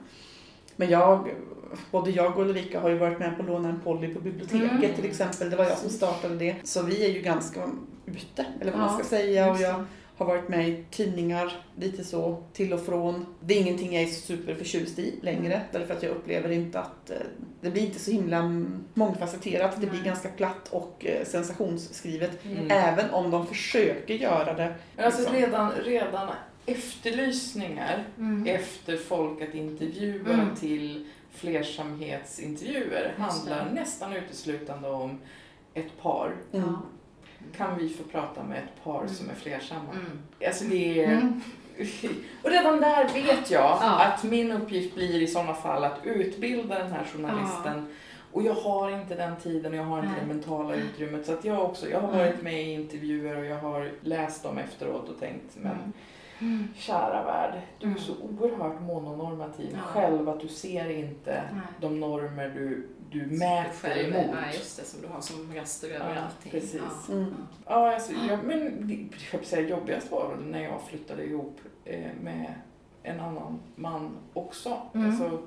B: Men jag, både jag och Ulrika har ju varit med på att låna en poly på biblioteket
A: Mm.
B: till exempel. Det var jag som startade det. Så vi är ju ganska ute, eller vad man
A: Ja,
B: ska säga. Och jag har varit med i tidningar lite så till och från. Det är ingenting jag är så superförtjust i längre. Därför att jag upplever inte att eh, det blir inte så himla mångfacetterat. Det blir
A: Nej.
B: ganska platt och eh, sensationsskrivet.
C: Mm.
B: Även om de försöker göra det.
C: Men alltså
B: liksom.
C: redan, redan efterlysningar
A: Mm.
C: efter folk att intervjua
A: Mm.
C: till flersamhetsintervjuer handlar nästan uteslutande om ett par.
B: Mm.
A: Ja.
C: Kan vi få prata med ett par
A: Mm.
C: som är flersamma?
A: Mm.
C: Alltså det är...
A: Mm.
C: Och redan där vet jag
A: Ja.
C: att min uppgift blir i sådana fall att utbilda den här journalisten. Och jag har inte den tiden och jag har inte
A: Nej.
C: det mentala utrymmet. Så att jag också, jag har varit med i intervjuer och jag har läst dem efteråt och tänkt, men
A: Mm. Mm.
C: kära värld, du är så oerhört mononormativ
A: Ja.
C: själv att du ser inte
A: Nej.
C: de normer du, du mäter
A: Själv,
C: emot.
A: Ja, just det, som du har som raster över
C: Ja,
A: allting.
C: precis.
A: Ja.
B: Mm.
C: Ja, alltså, jag, men det, jag vill säga, jobbigast var väl när jag flyttade ihop eh, med en annan man också.
A: Mm.
C: Alltså,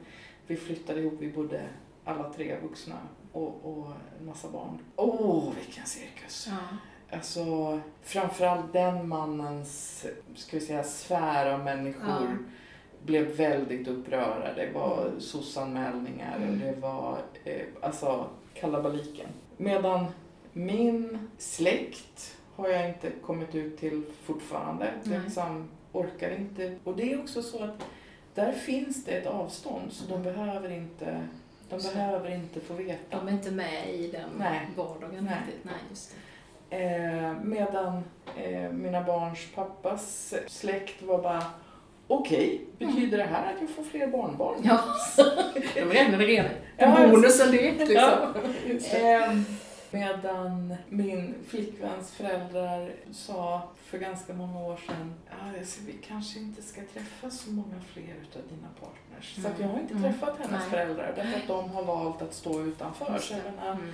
C: vi flyttade ihop, vi bodde alla tre vuxna och, och en massa barn. Åh, vilken cirkus!
A: Ja.
C: Alltså, framförallt den mannens, ska vi säga, sfär av människor
A: Ja.
C: Blev väldigt upprörda. Det var sossanmälningar och
A: Mm.
C: det var eh, alltså kalabaliken. Medan min släkt har jag inte kommit ut till fortfarande. Jag
A: Nej.
C: liksom orkar inte. Och det är också så att där finns det ett avstånd så de behöver inte, de
A: Så.
C: behöver inte få veta.
A: De är inte med i den
C: Nej.
A: vardagen
C: Nej.
A: riktigt. Nej, just det.
C: Eh, medan eh, mina barns pappas släkt var bara Okej, betyder det här att jag får fler barnbarn?
A: Ja, de räknade redan.
C: Ja,
A: Bonusen direkt liksom.
C: Ja, just det. Eh, medan min flickväns föräldrar sa för ganska många år sedan ja, alltså, vi kanske inte ska träffa så många fler utav dina partners. Så att jag har inte
A: Mm.
C: träffat hennes
A: Nej.
C: föräldrar därför att de har valt att stå utanför. Så
A: det.
C: jag menar,
A: Mm.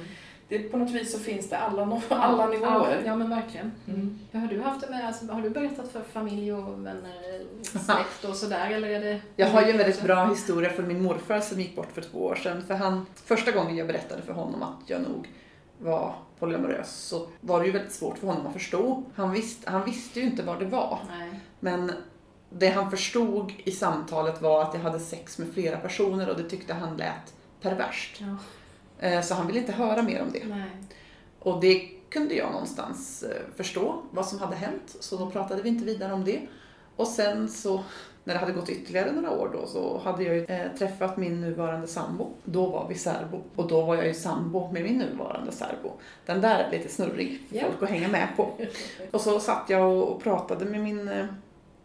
C: Det, på något vis så finns det alla, alla
A: Ja,
C: nivåer.
A: ja, men verkligen.
C: Mm.
A: Ja, har du haft det med, alltså, har du berättat för familj och vänner, släkt och sådär eller är det?
B: Jag har ju en väldigt bra historia från min morfar som gick bort för två år sedan. För han, första gången jag berättade för honom att jag nog var polyamorös så var det ju väldigt svårt för honom att förstå. Han, visst, han visste ju inte vad det var.
A: Nej.
B: Men det han förstod i samtalet var att jag hade sex med flera personer och det tyckte han lät perverst.
A: Ja.
B: Eh, Så han ville inte höra mer om det.
A: Nej.
B: Och det kunde jag någonstans eh, förstå vad som hade hänt, så då pratade vi inte vidare om det. Och sen så, när det hade gått ytterligare några år då, så hade jag ju eh, träffat min nuvarande sambo. Då var vi särbo. Och då var jag ju sambo med min nuvarande särbo. Den där är lite snurrig för
A: Ja.
B: folk att hänga med på. Och så satt jag och pratade med min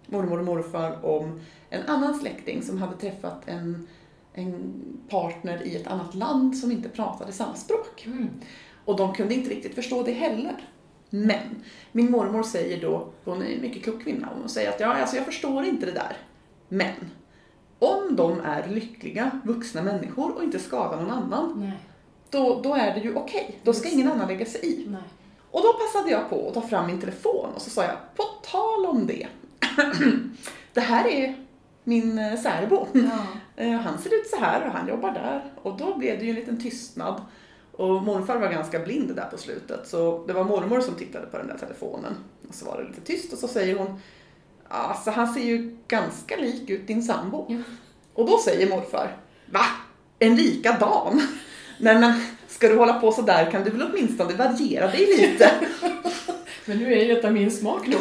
B: mormor och morfar om en annan släkting som hade träffat en, en partner i ett annat land som inte pratade samma språk.
A: Mm.
B: Och de kunde inte riktigt förstå det heller. Men min mormor säger då, hon är en mycket klok kvinna, hon säger att ja, alltså jag förstår inte det där. Men om de är lyckliga vuxna människor och inte skadar någon annan,
A: Nej.
B: då, då är det ju okej. Då ska ingen annan lägga sig i.
A: Nej.
B: Och då passade jag på att ta fram min telefon och så sa jag, på tal om det. det här är min eh, särbo.
A: Ja.
B: Eh, Han ser ut så här och han jobbar där. Och då blev det ju en liten tystnad. Och morfar var ganska blind där på slutet. Så det var mormor som tittade på den där telefonen. Och så var det lite tyst och så säger hon Alltså han ser ju ganska lik ut din sambo.
A: Ja.
B: Och då säger morfar Va? En likadan? Nej men ska du hålla på så där kan du väl åtminstone variera dig lite.
A: Men nu är ju detta min smak då.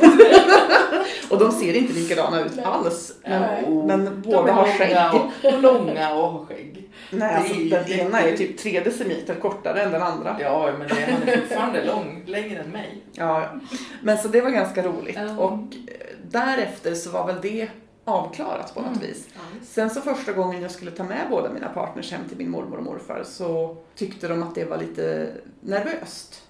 B: och de ser inte likadana ut alls. Men,
C: Nej.
B: men båda har skägg.
C: och, och långa och har skägg.
B: Nej, alltså,
C: Det är
B: den ena är typ tre decimeter kortare än den andra.
C: Ja, men det, han är fortfarande lång, längre än mig.
B: Ja, ja. Men så det var ganska roligt.
A: Ja.
B: Och eh, därefter så var väl det avklarat på något
A: Mm.
B: vis. Sen så första gången jag skulle ta med båda mina partners hem till min mormor och morfar så tyckte de att det var lite nervöst.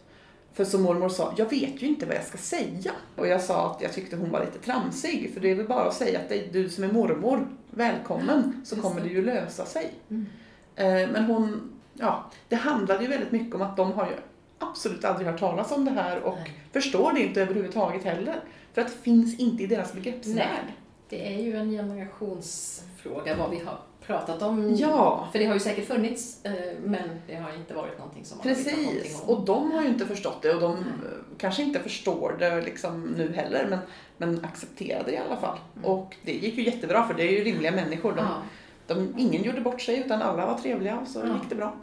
B: För som mormor sa, jag vet ju inte vad jag ska säga. Och jag sa att jag tyckte hon var lite tramsig, för det är väl bara att säga att det är du som är mormor, välkommen, så kommer
A: det.
B: ju lösa sig.
A: Mm.
B: Eh, Men hon, ja, det handlade ju väldigt mycket om att de har ju absolut aldrig hört talas om det här och
A: Nej.
B: förstår det inte överhuvudtaget heller. För att det finns inte i deras begreppsvärld.
A: Det är ju en generationsfråga vad vi har pratat om.
B: Ja.
A: För det har ju säkert funnits, eh, men det har inte varit någonting som man har vetat någonting
B: Precis, och de har ju inte förstått det och de eh, kanske inte förstår det liksom nu heller men, men accepterar det i alla fall.
A: Mm.
B: Och det gick ju jättebra för det är ju rimliga människor. De,
A: Ja.
B: de, ingen gjorde bort sig utan alla var trevliga och så
A: Ja.
B: gick det bra.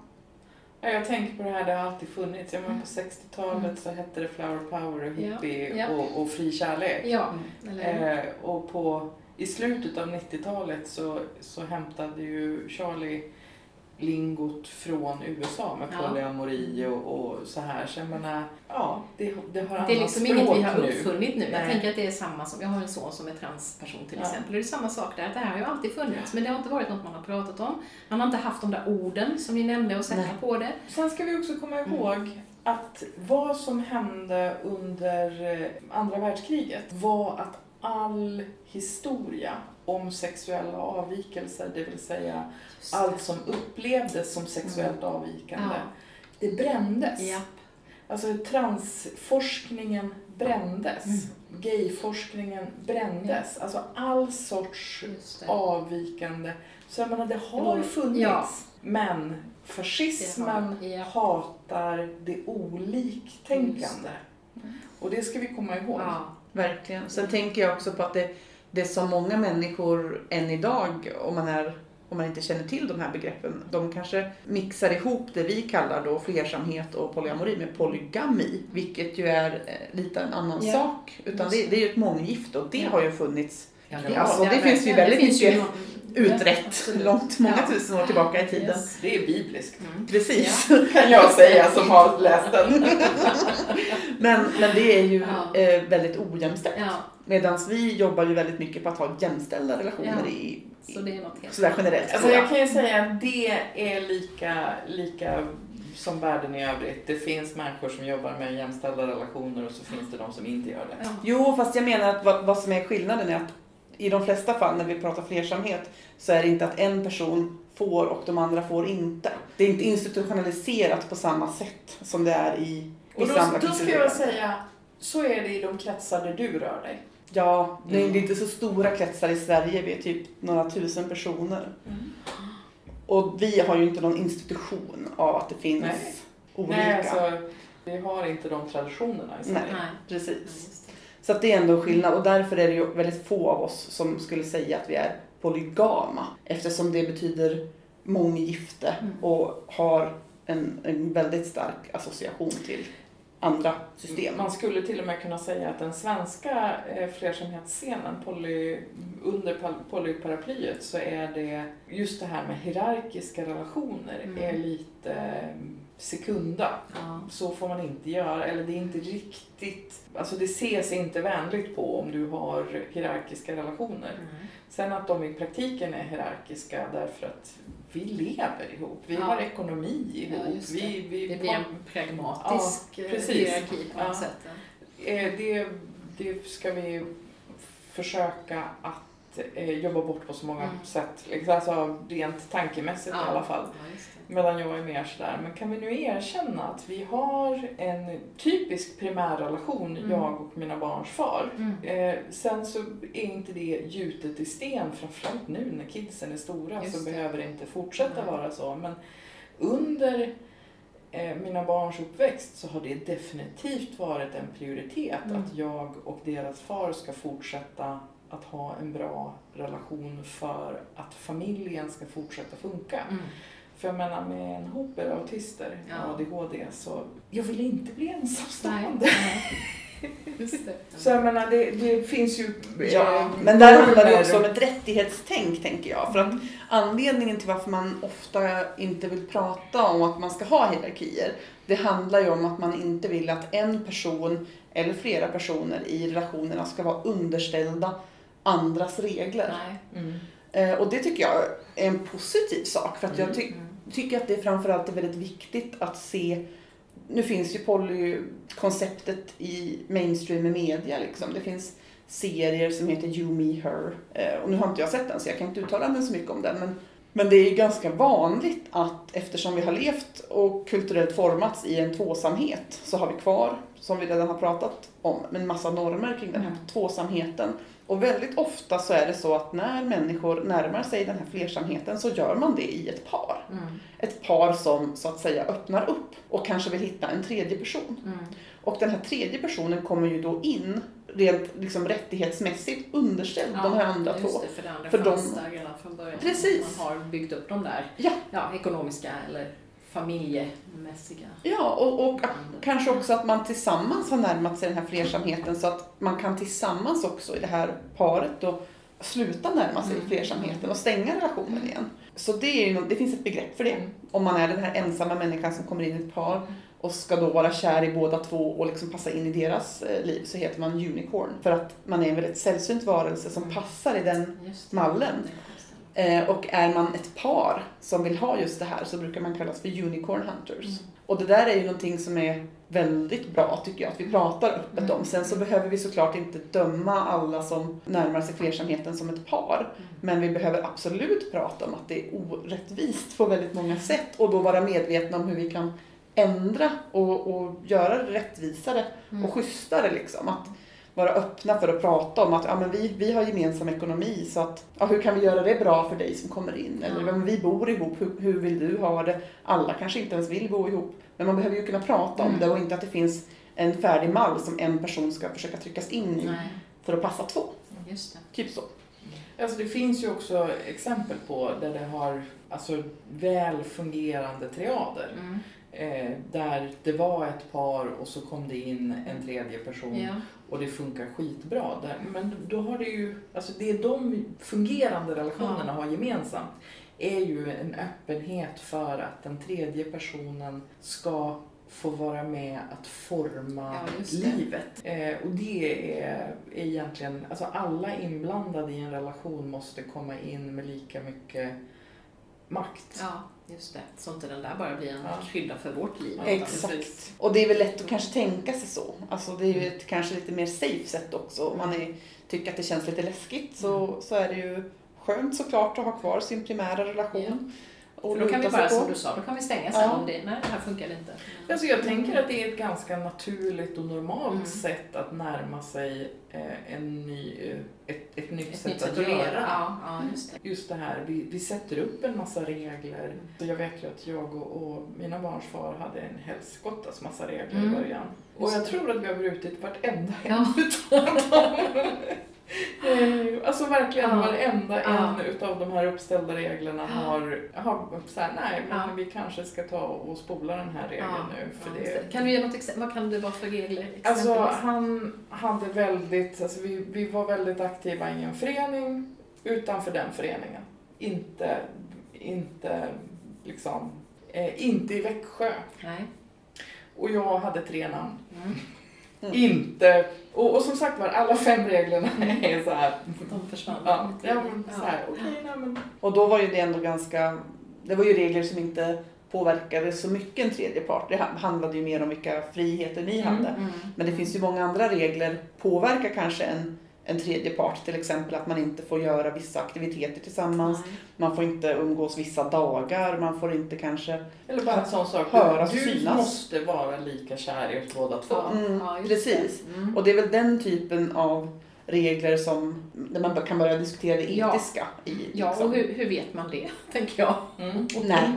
C: Ja, jag tänker på det här, det har alltid funnits. Jag menar, på
A: Mm.
C: 60-talet så hette det flower power och
A: Ja,
C: hippie
A: ja.
C: Och, och fri kärlek.
A: ja, eller
C: Eh, och på, i slutet av 90-talet så, så hämtade ju Charlie lingot från USA med polyamori och, och så här. Så jag menar, ja, det, det har annat
A: Det är liksom inget vi har
C: nu.
A: uppfunnit nu. Jag
C: Nej.
A: tänker att det är samma som, jag har en son som är transperson till
C: Ja.
A: exempel. Och det är samma sak där, det här har ju alltid funnits. Men det har inte varit något man har pratat om. Man har inte haft de där orden som ni nämnde och sätta
B: Nej.
A: på det.
C: Sen ska vi också komma
A: Mm.
C: ihåg att vad som hände under eh, andra världskriget var att all historia om sexuella avvikelser, det vill säga
A: Just det.
C: allt som upplevdes som sexuellt avvikande,
A: Ja.
C: det brändes.
A: Ja.
C: Alltså transforskningen brändes.
A: Mm.
C: Gayforskningen brändes. Alltså all sorts
A: det.
C: avvikande. Så jag menar, det har
A: Ja.
C: funnits.
A: Ja.
C: Men fascismen
A: Det har- ja.
C: hatar det oliktänkande. Och det ska vi komma ihåg.
A: Ja.
B: Verkligen. Sen tänker jag också på att det, det som många människor än idag, om man, är, om man inte känner till de här begreppen, de kanske mixar ihop det vi kallar då flersamhet och polyamori med polygami, vilket ju är eh, lite en annan
A: Ja.
B: sak. Utan det, det är ju ett månggifte och det
A: Ja.
B: har ju funnits
A: Ja,
B: Alltså, det finns ju väldigt
A: Det finns ju
B: mycket
A: någon-
B: utrett
A: absolut.
B: långt, många
A: Ja.
B: tusen år tillbaka i tiden.
A: Yes.
C: Det är bibliskt.
A: Mm.
B: Precis.
C: Kan jag säga som har läst den.
B: Men, men det är ju
A: Ja.
B: eh, väldigt ojämställt.
A: Ja,
B: Medan vi jobbar ju väldigt mycket på att ha jämställda relationer
A: Ja.
B: i,
A: så det är något helt
B: sådär generellt.
C: Alltså jag kan ju säga att det är lika, lika som världen i övrigt. Det finns människor som jobbar med jämställda relationer och så finns det de som inte gör det.
A: Ja.
B: Jo, fast jag menar att vad, vad som är skillnaden är att i de flesta fall när vi pratar flersamhet så är det inte att en person får och de andra får inte. Det är inte institutionaliserat på samma sätt som det är i
C: Och
B: vissa
C: då,
B: andra
C: då ska
B: kulturer.
C: jag säga, så är det i de kretsar där du rör dig.
B: Ja, det är
C: Mm.
B: det är inte så stora kretsar i Sverige. Vi är typ några tusen personer. Och vi har ju inte någon institution av att det finns
C: Nej.
B: olika.
C: Nej, alltså, vi har inte de traditionerna i Sverige.
A: Nej.
B: Precis. Så att det är ändå en skillnad och därför är det ju väldigt få av oss som skulle säga att vi är polygama. Eftersom det betyder månggifte
A: Mm.
B: och har en, en väldigt stark association till andra system.
C: Man skulle till och med kunna säga att den svenska eh, flersamhetsscenen poly, under polyparaplyet så är det just det här med hierarkiska relationer
A: Mm.
C: är lite sekunda.
A: Ja.
C: Så får man inte göra, eller det är inte riktigt, alltså det ses inte vänligt på om du har hierarkiska relationer.
A: Mm.
C: Sen att de i praktiken är hierarkiska därför att vi lever ihop, vi
A: Ja.
C: har ekonomi ihop.
A: Ja,
C: vi, vi,
A: Det blir en pragmatisk
C: Ja, precis.
A: hierarki på något sätt.
C: Eh, det, det ska vi försöka att eh, jobba bort på så många
A: Mm.
C: sätt. Liksom, Alltså rent tankemässigt i alla fall.
A: Ja.
C: Medan jag är mer sådär, men kan vi nu erkänna att vi har en typisk primärrelation,
A: Mm.
C: jag och mina barns far.
A: Mm.
C: Eh, sen så är inte det gjutet i sten, framförallt nu när kidsen är stora
A: Just
C: så
A: det.
C: behöver det inte fortsätta
A: Nej.
C: vara så. Men under eh, mina barns uppväxt så har det definitivt varit en prioritet
A: Mm.
C: att jag och deras far ska fortsätta att ha en bra relation för att familjen ska fortsätta funka.
A: Mm.
C: För jag menar med en hop av autister
A: Ja.
C: och ADHD så jag vill inte bli ensamstående. Så jag menar det, det finns ju...
B: Ja, men där handlar det också om ett rättighetstänk tänker jag. För att anledningen till varför man ofta inte vill prata om att man ska ha hierarkier, det handlar ju om att man inte vill att en person eller flera personer i relationerna ska vara underställda andras regler.
A: Nej.
C: Mm.
B: Eh, Och det tycker jag är en positiv sak för att jag ty-
A: Mm
B: tycker att det framförallt är väldigt viktigt att se nu finns ju polykonceptet i mainstream media liksom. Det finns serier som heter You, Me, Her. Eh, och nu har inte jag sett den så jag kan inte uttala mig så mycket om den. Men, men det är ju ganska vanligt att eftersom vi har levt och kulturellt formats i en tvåsamhet så har vi kvar, som vi redan har pratat om, en massa normer kring den här
A: Mm.
B: tvåsamheten. Och väldigt ofta så är det så att när människor närmar sig den här flersamheten så gör man det i ett par.
A: Mm.
B: Ett par som så att säga öppnar upp och kanske vill hitta en tredje person.
A: Mm.
B: Och den här tredje personen kommer ju då in rent liksom rättighetsmässigt underställd de här andra två.
A: Det, för det andra
B: För
A: fanns
B: de-
A: där redan från början.
B: Precis.
A: Man har byggt upp de där
B: Ja.
A: Ja, ekonomiska eller familjemässiga
B: Ja, och, och kanske också att man tillsammans har närmat sig den här flersamheten så att man kan tillsammans också i det här paret då sluta närma sig
A: Mm.
B: flersamheten och stänga relationen igen. Så det, är ju, det finns ett begrepp för det.
A: Mm.
B: Om man är den här ensamma människan som kommer in i ett par och ska då vara kär i båda två och liksom passa in i deras eh, liv så heter man unicorn. För att man är en väldigt sällsynt varelse som
A: Mm.
B: passar i den mallen. Eh, och är man ett par som vill ha just det här så brukar man kallas för unicorn hunters.
A: Mm.
B: Och det där är ju någonting som är väldigt bra tycker jag att vi pratar öppet
A: Mm.
B: om. Sen så behöver vi såklart inte döma alla som närmar sig flersamheten som ett par.
A: Mm.
B: Men vi behöver absolut prata om att det är orättvist på väldigt många sätt och då vara medvetna om hur vi kan ändra och, och göra det rättvisare
A: Mm.
B: och schysstare liksom. Att vara öppna för att prata om att ja, men vi, vi har gemensam ekonomi så att ja, hur kan vi göra det bra för dig som kommer in? Eller
A: Ja.
B: vi bor ihop, hur, hur vill du ha det? Alla kanske inte ens vill bo ihop. Men man behöver ju kunna prata om
A: Mm.
B: det och inte att det finns en färdig mall som en person ska försöka tryckas in i
A: Nej,
B: för att passa två.
A: just det.
B: Typ så.
C: Alltså det finns ju också exempel på där det har alltså, väl fungerande triader.
A: Mm.
C: Eh, där det var ett par och så kom det in en tredje person
A: Ja.
C: och det funkar skitbra. Där. Men då har det ju, alltså det de fungerande relationerna har gemensamt är ju en öppenhet för att den tredje personen ska få vara med att forma
A: Ja,
C: livet. Eh, och det är, är egentligen, alltså alla inblandade i en relation måste komma in med lika mycket makt.
A: ja, just det. Så inte den där bara blir en
C: Ja.
A: krydda för vårt liv.
C: Ja,
B: Exakt. Och det är väl lätt att kanske tänka sig så. Alltså det är ju ett kanske lite mer safe sätt också. Om man är, tycker att det känns lite läskigt så, så är det ju skönt såklart att ha kvar sin primära relation. Och
A: då kan vi bara, som du sa, då kan vi stänga sen
B: Ja.
A: om det, nej det här funkar inte.
C: Alltså jag tänker att det är ett ganska naturligt och normalt
A: Mm.
C: sätt att närma sig eh, en ny, eh, ett, ett nytt
A: Ett
C: sätt
A: nytt
C: att
A: att
C: göra.
A: Ja, ja, just det.
C: Just det här, vi, vi sätter upp en massa regler.
A: Mm.
C: Så jag vet ju att jag och, och mina barns far hade en helskottas massa regler
A: Mm.
C: i början. Och
A: Just
C: jag
A: det.
C: tror att vi har brutit vartenda en
A: Ja.
C: Eh, Alltså verkligen
A: Ja.
C: varenda
A: Ja.
C: en utav de här uppställda reglerna
A: Ja.
C: har, har så här, nej men
A: Ja.
C: vi kanske ska ta och spola den här regeln
A: Ja,
C: nu. För det.
A: Kan du ge något exempel? Vad kan det vara för regler?
C: Alltså han hade väldigt, alltså vi, vi var väldigt aktiva i en förening utanför den föreningen. Inte, inte liksom, eh, inte i Växjö.
A: Nej.
C: Och jag hade tre namn.
A: Mm.
B: Mm.
C: Inte, och, och som sagt var alla fem reglerna är så här.
A: De försvann.
C: Ja, ja men så här, okej, nej men.
B: Och då var ju det ändå ganska, det var ju regler som inte påverkade så mycket en tredje part. Det handlade ju mer om vilka friheter ni hade.
A: Mm.
B: Men det finns ju många andra regler påverkar kanske en, en tredje part. Till exempel att man inte får göra vissa aktiviteter tillsammans.
A: Nej.
B: Man får inte umgås vissa dagar. Man får inte kanske...
C: Eller bara en sån sak.
B: Höras
C: du
B: synas.
C: måste vara lika kär i oss båda två.
A: Ja,
B: Mm,
A: ja,
B: precis.
A: Mm.
B: Och det är väl den typen av regler som där man kan börja diskutera det
A: Ja.
B: etiska i.
A: Ja,
B: liksom.
A: och hur, hur vet man det, tänker jag?
C: Mm.
B: Nej,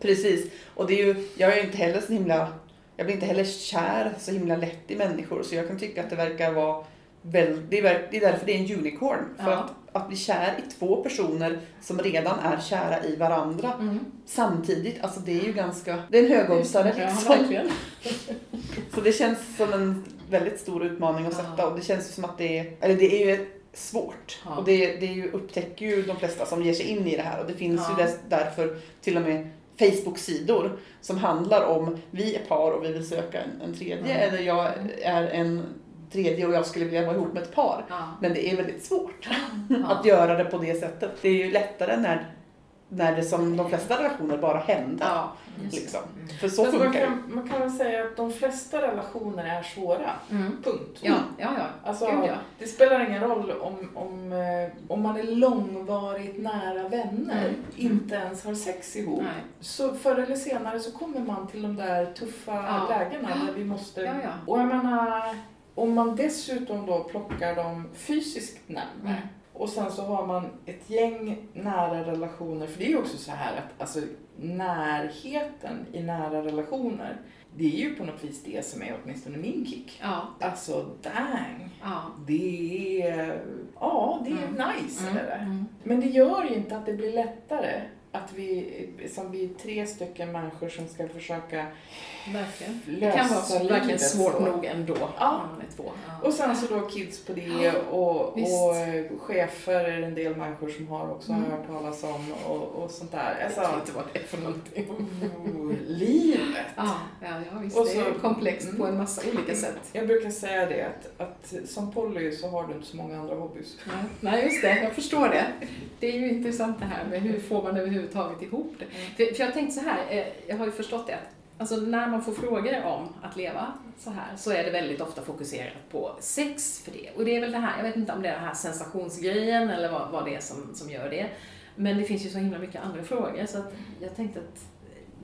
B: precis. Och det är ju, jag är ju inte heller så himla, jag blir inte heller kär så himla lätt i människor så jag kan tycka att det verkar vara väl, det, är, ver- det är därför det är en unicorn. För
A: Ja.
B: att, att bli kär i två personer som redan är kära i varandra
A: Mm.
B: samtidigt, alltså det är ju ganska, det är en högoddsare
A: Ja,
B: liksom.
A: verkligen.
B: Så det känns som en väldigt stor utmaning att
A: Ja.
B: sätta och det känns ju som att det är, eller det är ju svårt.
A: Ja.
B: Och det, det är ju, upptäcker ju de flesta som ger sig in i det här och det finns
A: Ja.
B: ju därför till och med Facebook-sidor som handlar om vi är par och vi vill söka en, en tredje
A: Ja.
B: eller jag är en tredje och jag skulle vilja vara ihop med ett par.
A: Ja.
B: Men det är väldigt svårt
A: Ja.
B: att göra det på det sättet. Det är ju lättare när, när det som de flesta relationer bara händer.
A: Ja.
B: Liksom. För så
C: man,
B: funkar det.
C: kan, man kan väl säga att de flesta relationer är svåra.
A: Mm.
C: Punkt.
A: Ja, ja, ja.
C: Alltså,
A: Gud, ja.
C: Det spelar ingen roll om, om, eh, om man är långvarigt nära vänner,
A: Mm.
C: inte ens har sex ihop.
A: Nej.
C: Så förr eller senare så kommer man till de där tuffa
A: Ja.
C: lägena där vi måste...
A: Ja, ja.
C: Och jag menar, om man dessutom då plockar dem fysiskt närmare
A: Mm.
C: och sen så har man ett gäng nära relationer, för det är ju också så här att alltså, närheten i nära relationer, det är ju på något vis det som är åtminstone min kick.
A: Ja,
C: Alltså, dang!
A: ja.
C: Det är, ja, det är
A: Mm.
C: nice.
A: Mm.
C: Det.
A: Mm.
C: Men det gör ju inte att det blir lättare att vi, som vi är tre stycken människor som ska försöka
A: Verkligen. Det kan vara verkligen svårt
C: så.
A: nog ändå.
C: Ja.
A: Två. Ja.
C: Och sen så då kids på det och, och chefer är det en del människor som har också
A: Mm.
C: hört talas om och, och sånt där.
A: Jag
C: Alltså,
A: vet inte vad det är för någonting.
C: oh, livet!
A: Ja, ja, ja visst.
C: Och
A: det är
C: så-
A: komplext på en
C: Mm.
A: massa olika sätt.
C: Jag brukar säga det att, att som poly så har du inte så många andra hobbys.
A: Nej, Nej, just det. Jag förstår det. Det är ju intressant det här med hur får man överhuvudtaget ihop det. För, för jag tänkte så här, eh, jag har ju förstått det att alltså när man får frågor om att leva så här så är det väldigt ofta fokuserat på sex för det. Och det är väl det här, jag vet inte om det är den här sensationsgrejen eller vad, vad det är som, som gör det. Men det finns ju så himla mycket andra frågor så att jag tänkte att,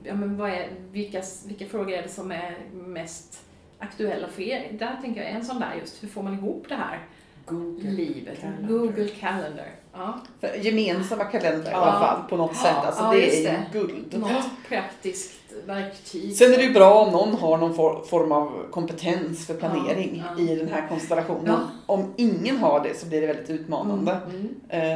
A: ja men vad är, vilka, vilka frågor är det som är mest aktuella för er? Där tänker jag en sån där just, hur får man ihop det här
C: Google.
A: livet?
C: Calendar.
A: Google Calendar. Ja.
B: För gemensamma kalendrar i
A: Ja.
B: alla fall på något
A: Ja,
B: sätt. Alltså
A: ja,
B: det är
A: det.
B: ju guld.
A: Något praktiskt verktyg.
B: Sen är det ju bra om någon har någon for, form av kompetens för planering
A: Ja, ja.
B: i den här konstellationen.
A: Ja.
B: Om ingen har det så blir det väldigt utmanande.
A: Mm.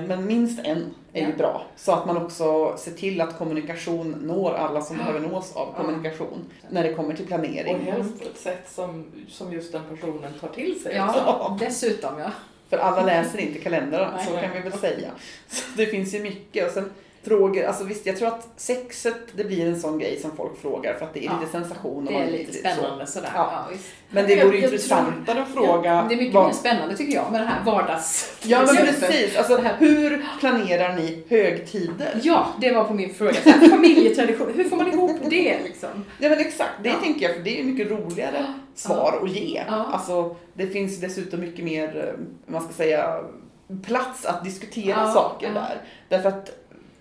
B: Eh, Men minst en är ju bra. Så att man också ser till att kommunikation når alla som
A: Ja.
B: behöver nås av
C: Ja.
B: kommunikation när det kommer till
C: Och
B: planering.
C: helst på ett sätt som, som just den personen tar till sig.
A: Ja, dessutom ja.
B: För alla läser inte kalendrarna, så kan vi väl säga. Så det finns ju mycket. Och sen frågor, alltså visst jag tror att sexet det blir en sån grej som folk frågar för att det är
A: Ja.
B: lite sensation. och
A: Det är lite
B: så.
A: spännande sådär. Ja.
B: Ja. Men det vore intressantare att fråga
A: det är mycket
B: vad-
A: mer spännande tycker jag med det här vardags...
B: Ja men precis, alltså hur planerar ni högtider?
A: Ja, det var på min fråga. Så Familjetradition, hur får man ihop det liksom?
B: Ja men exakt, det tänker jag för det är mycket roligare svar att ge.
A: Ja.
B: Alltså det finns dessutom mycket mer, eh, man ska säga, plats att diskutera saker där. Därför att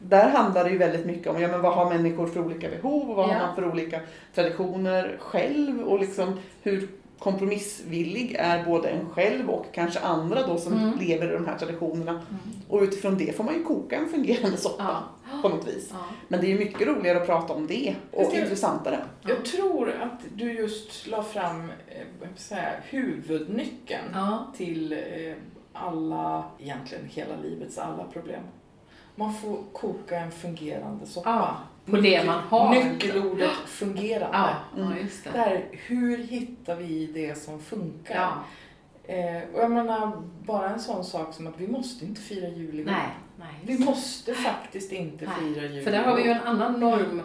B: där handlar det ju väldigt mycket om ja, men vad har människor för olika behov och vad
A: Ja.
B: har man för olika traditioner själv och liksom hur kompromissvillig är både en själv och kanske andra då som
A: Mm.
B: lever i de här traditionerna. Och utifrån det får man ju koka en fungerande soppa
A: Ja.
B: på något vis.
A: Ja.
B: Men det är ju mycket roligare att prata om det och
C: det.
B: intressantare.
C: Jag tror att du just la fram eh, jag säga, huvudnyckeln
A: Ja.
C: till eh, alla, egentligen hela livets alla problem. Man får koka en fungerande soppa.
A: Ja, på det man har.
C: Nyckelordet fungerande.
A: Ja,
B: Mm.
A: ja, just det.
C: Där, hur hittar vi det som funkar?
A: Ja.
C: Eh, och jag menar, bara en sån sak som att vi måste inte fira jul ihop.
A: Nej, nej.
C: Vi måste faktiskt inte
A: Nej,
C: fira jul
A: För där har vi ju en annan norm,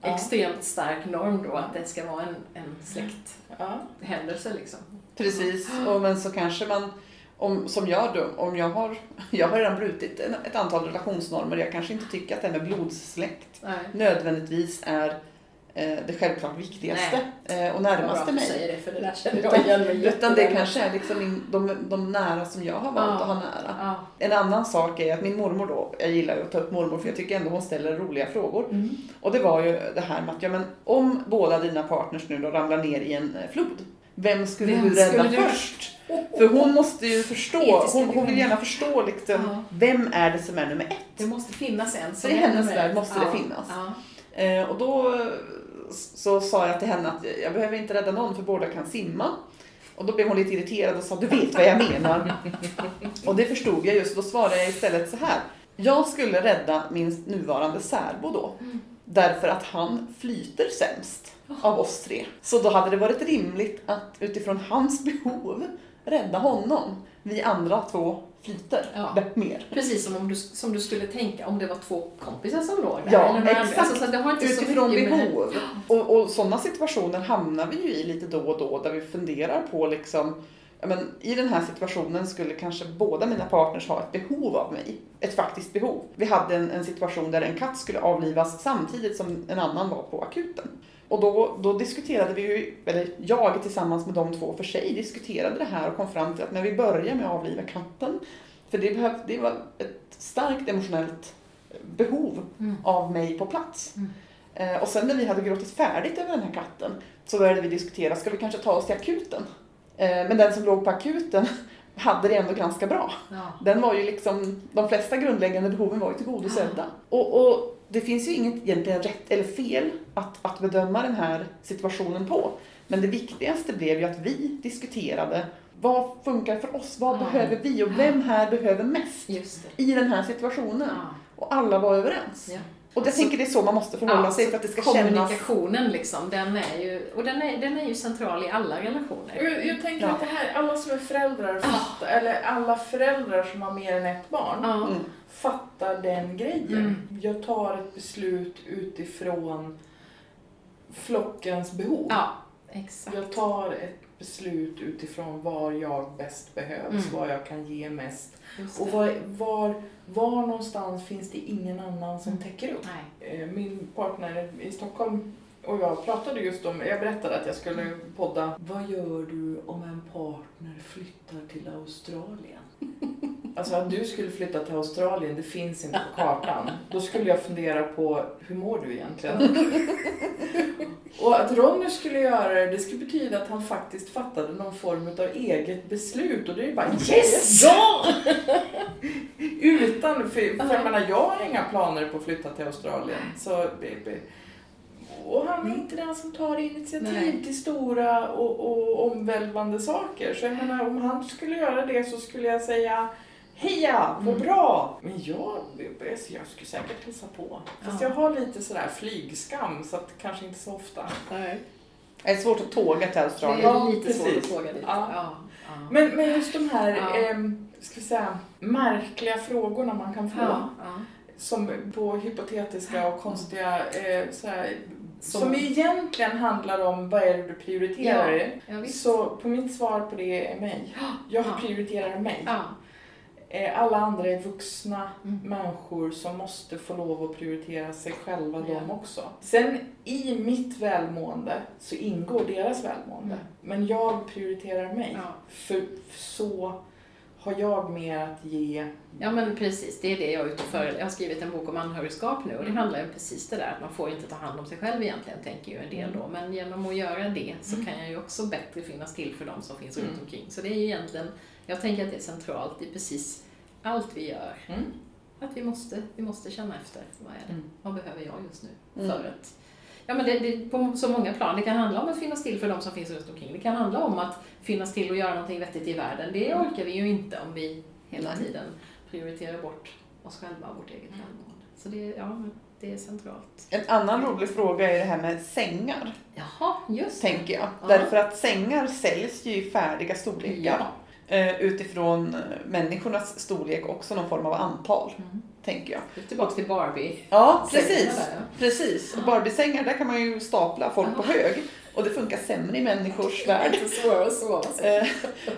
C: Ja.
A: extremt stark norm då, att det ska vara en, en
C: Ja.
A: släkthändelse liksom.
B: Precis, och men så kanske man, om, som jag då, om jag har, jag har redan brutit en, ett antal relationsnormer, jag kanske inte tycker att det här med blodsläkt
A: Nej.
B: nödvändigtvis är eh, det självklart viktigaste eh, och närmaste mig.
A: säger det, för det där känner jag igen mig
B: Utan det kanske är liksom min, de, de nära som jag har valt
A: Ja.
B: att ha nära.
A: Ja.
B: En annan sak är att min mormor då, jag gillar ju att ta upp mormor för jag tycker ändå hon ställer roliga frågor.
A: Mm.
B: Och det var ju det här med att, ja men om båda dina partners nu då ramlar ner i en eh, flod, vem skulle
A: Vem
B: du rädda
A: skulle du-
B: först? För hon måste ju förstå, hon, hon vill gärna förstå liksom,
A: Ja.
B: vem är det som är nummer ett?
A: Det måste finnas en
B: Så i hennes värld måste det finnas. Eh, och då så sa jag till henne att jag behöver inte rädda någon för båda kan simma. Och då blev hon lite irriterad och sa, du vet vad jag menar. och det förstod jag just, då svarade jag istället så här. Jag skulle rädda min nuvarande särbo då. Därför att han flyter sämst av oss tre. Så då hade det varit rimligt att utifrån hans behov rädda honom. Vi andra två flyter
A: Ja.
B: mer.
A: Precis som om du, som du skulle tänka om det var två kompisar som låg där.
B: Ja,
A: eller
B: exakt.
A: Alltså, så det har inte
B: Utifrån
A: så mycket med-
B: behov. Och, och sådana situationer hamnar vi ju i lite då och då där vi funderar på liksom men, I den här situationen skulle kanske båda mina partners ha ett behov av mig. Ett faktiskt behov. Vi hade en, en situation där en katt skulle avlivas samtidigt som en annan var på akuten. Och då, då diskuterade vi ju, eller jag tillsammans med de två för sig diskuterade det här och kom fram till att när vi börjar med att avliva katten, för det, behöv, det var ett starkt emotionellt behov
A: Mm.
B: av mig på plats.
A: Mm.
B: Eh, och sen när vi hade gråtit färdigt över den här katten så började vi diskutera, ska vi kanske ta oss till akuten? Eh, men den som låg på akuten hade det ändå ganska bra.
A: Ja.
B: Den var ju liksom, de flesta grundläggande behoven var ju tillgodosedda. Och, och det finns ju inget egentligen rätt eller fel att, att bedöma den här situationen på. Men det viktigaste blev ju att vi diskuterade vad funkar för oss? Vad
A: Ja.
B: behöver vi? Och vem här behöver mest i den här situationen?
A: Ja.
B: Och alla var överens. Och jag
A: Så-
B: tänker det är så man måste förhålla
A: Ja,
B: sig för att det ska kännas...
A: Kommunikationen liksom, den är ju, och den är, den är ju central i alla relationer.
C: Jag, jag tänker
B: Ja.
C: att det här, alla som är föräldrar fattar, eller alla föräldrar som har mer än ett barn.
B: Mm.
C: fattar den grejen.
A: Mm.
C: Jag tar ett beslut utifrån flockens behov.
A: ja, exakt.
C: Jag tar ett beslut utifrån var jag bäst behövs,
A: Mm.
C: vad jag kan ge mest. Och var, var, var någonstans finns det ingen annan som
A: Mm.
C: täcker upp?
A: Nej.
C: Eh, Min partner i Stockholm och jag pratade just om, jag berättade att jag skulle podda. Vad gör du om en partner flyttar till Australien? Alltså att du skulle flytta till Australien, det finns inte på kartan. Då skulle jag fundera på, hur mår du egentligen? Och att Ronny skulle göra det, det skulle betyda att han faktiskt fattade någon form av eget beslut. Och det är bara yes! Ja! Utan, för, för jag menar, jag har inga planer på att flytta till Australien. Så, baby. Och han är inte den som tar initiativ
A: Nej.
C: till stora och, och omvälvande saker. Så jag menar, om han skulle göra det så skulle jag säga Heja, vad
A: Mm.
C: bra! Men jag, jag skulle säkert hälsa på. Fast
A: Ja.
C: jag har lite sådär flygskam så att kanske inte så ofta.
A: Nej.
B: Det är svårt att tåga till
A: Det
B: Australien.
C: Ja,
A: är lite svårt att fråga dit.
C: Ja.
A: Ja. Ja.
C: Men, men just de här,
A: Ja.
C: ehm, ska vi säga, märkliga frågorna man kan få.
A: Ja, ja.
C: Som på hypotetiska och konstiga, eh, såhär,
A: Som-
C: som, egentligen handlar om vad är det du prioriterar.
A: Ja, ja.
C: Så på mitt svar på det är mig. Jag
A: Ja.
C: prioriterar mig.
A: Ja.
C: Eh, Alla andra är vuxna
A: Mm.
C: människor som måste få lov att prioritera sig själva
A: Ja.
C: de också. Sen i mitt välmående så ingår deras välmående.
A: Mm.
C: Men jag prioriterar mig.
A: Ja.
C: För, för så har jag mer att ge.
A: Ja men precis, det är det jag är ute för. Jag har skrivit en bok om anhörigskap nu och det handlar ju precis det där att man får inte ta hand om sig själv egentligen, tänker ju en del då. Men genom att göra det så
C: Mm.
A: kan jag ju också bättre finnas till för dem som finns
C: Mm.
A: runt omkring. Så det är ju egentligen, jag tänker att det är centralt i precis allt vi gör.
C: Mm.
A: Att vi måste, vi måste känna efter, vad är det?
C: Mm.
A: Vad behöver jag just nu?
B: Mm.
A: För att, ja men det, det, på så många plan. Det kan handla om att finnas till för de som finns runt omkring. Det kan handla om att finnas till och göra någonting vettigt i världen. Det orkar vi ju inte om vi hela tiden prioriterar bort oss själva och vårt eget
C: Mm.
A: välmående. Så det, ja, men det är centralt.
B: En annan rolig fråga är det här med sängar,
A: Jaha, just det.
B: tänker jag.
A: Ja.
B: Därför att sängar säljs ju i färdiga storlekar.
A: Ja.
B: Eh, utifrån eh, människornas storlek också någon form av antal,
A: Mm.
B: tänker jag.
A: Tillbaka till Barbie.
B: Ja, precis.
A: där, ja.
B: Precis. Och Barbiesängar, där kan man ju stapla folk på hög. Och det funkar sämre i människors värld.
A: Lite svårare så.
B: Eh,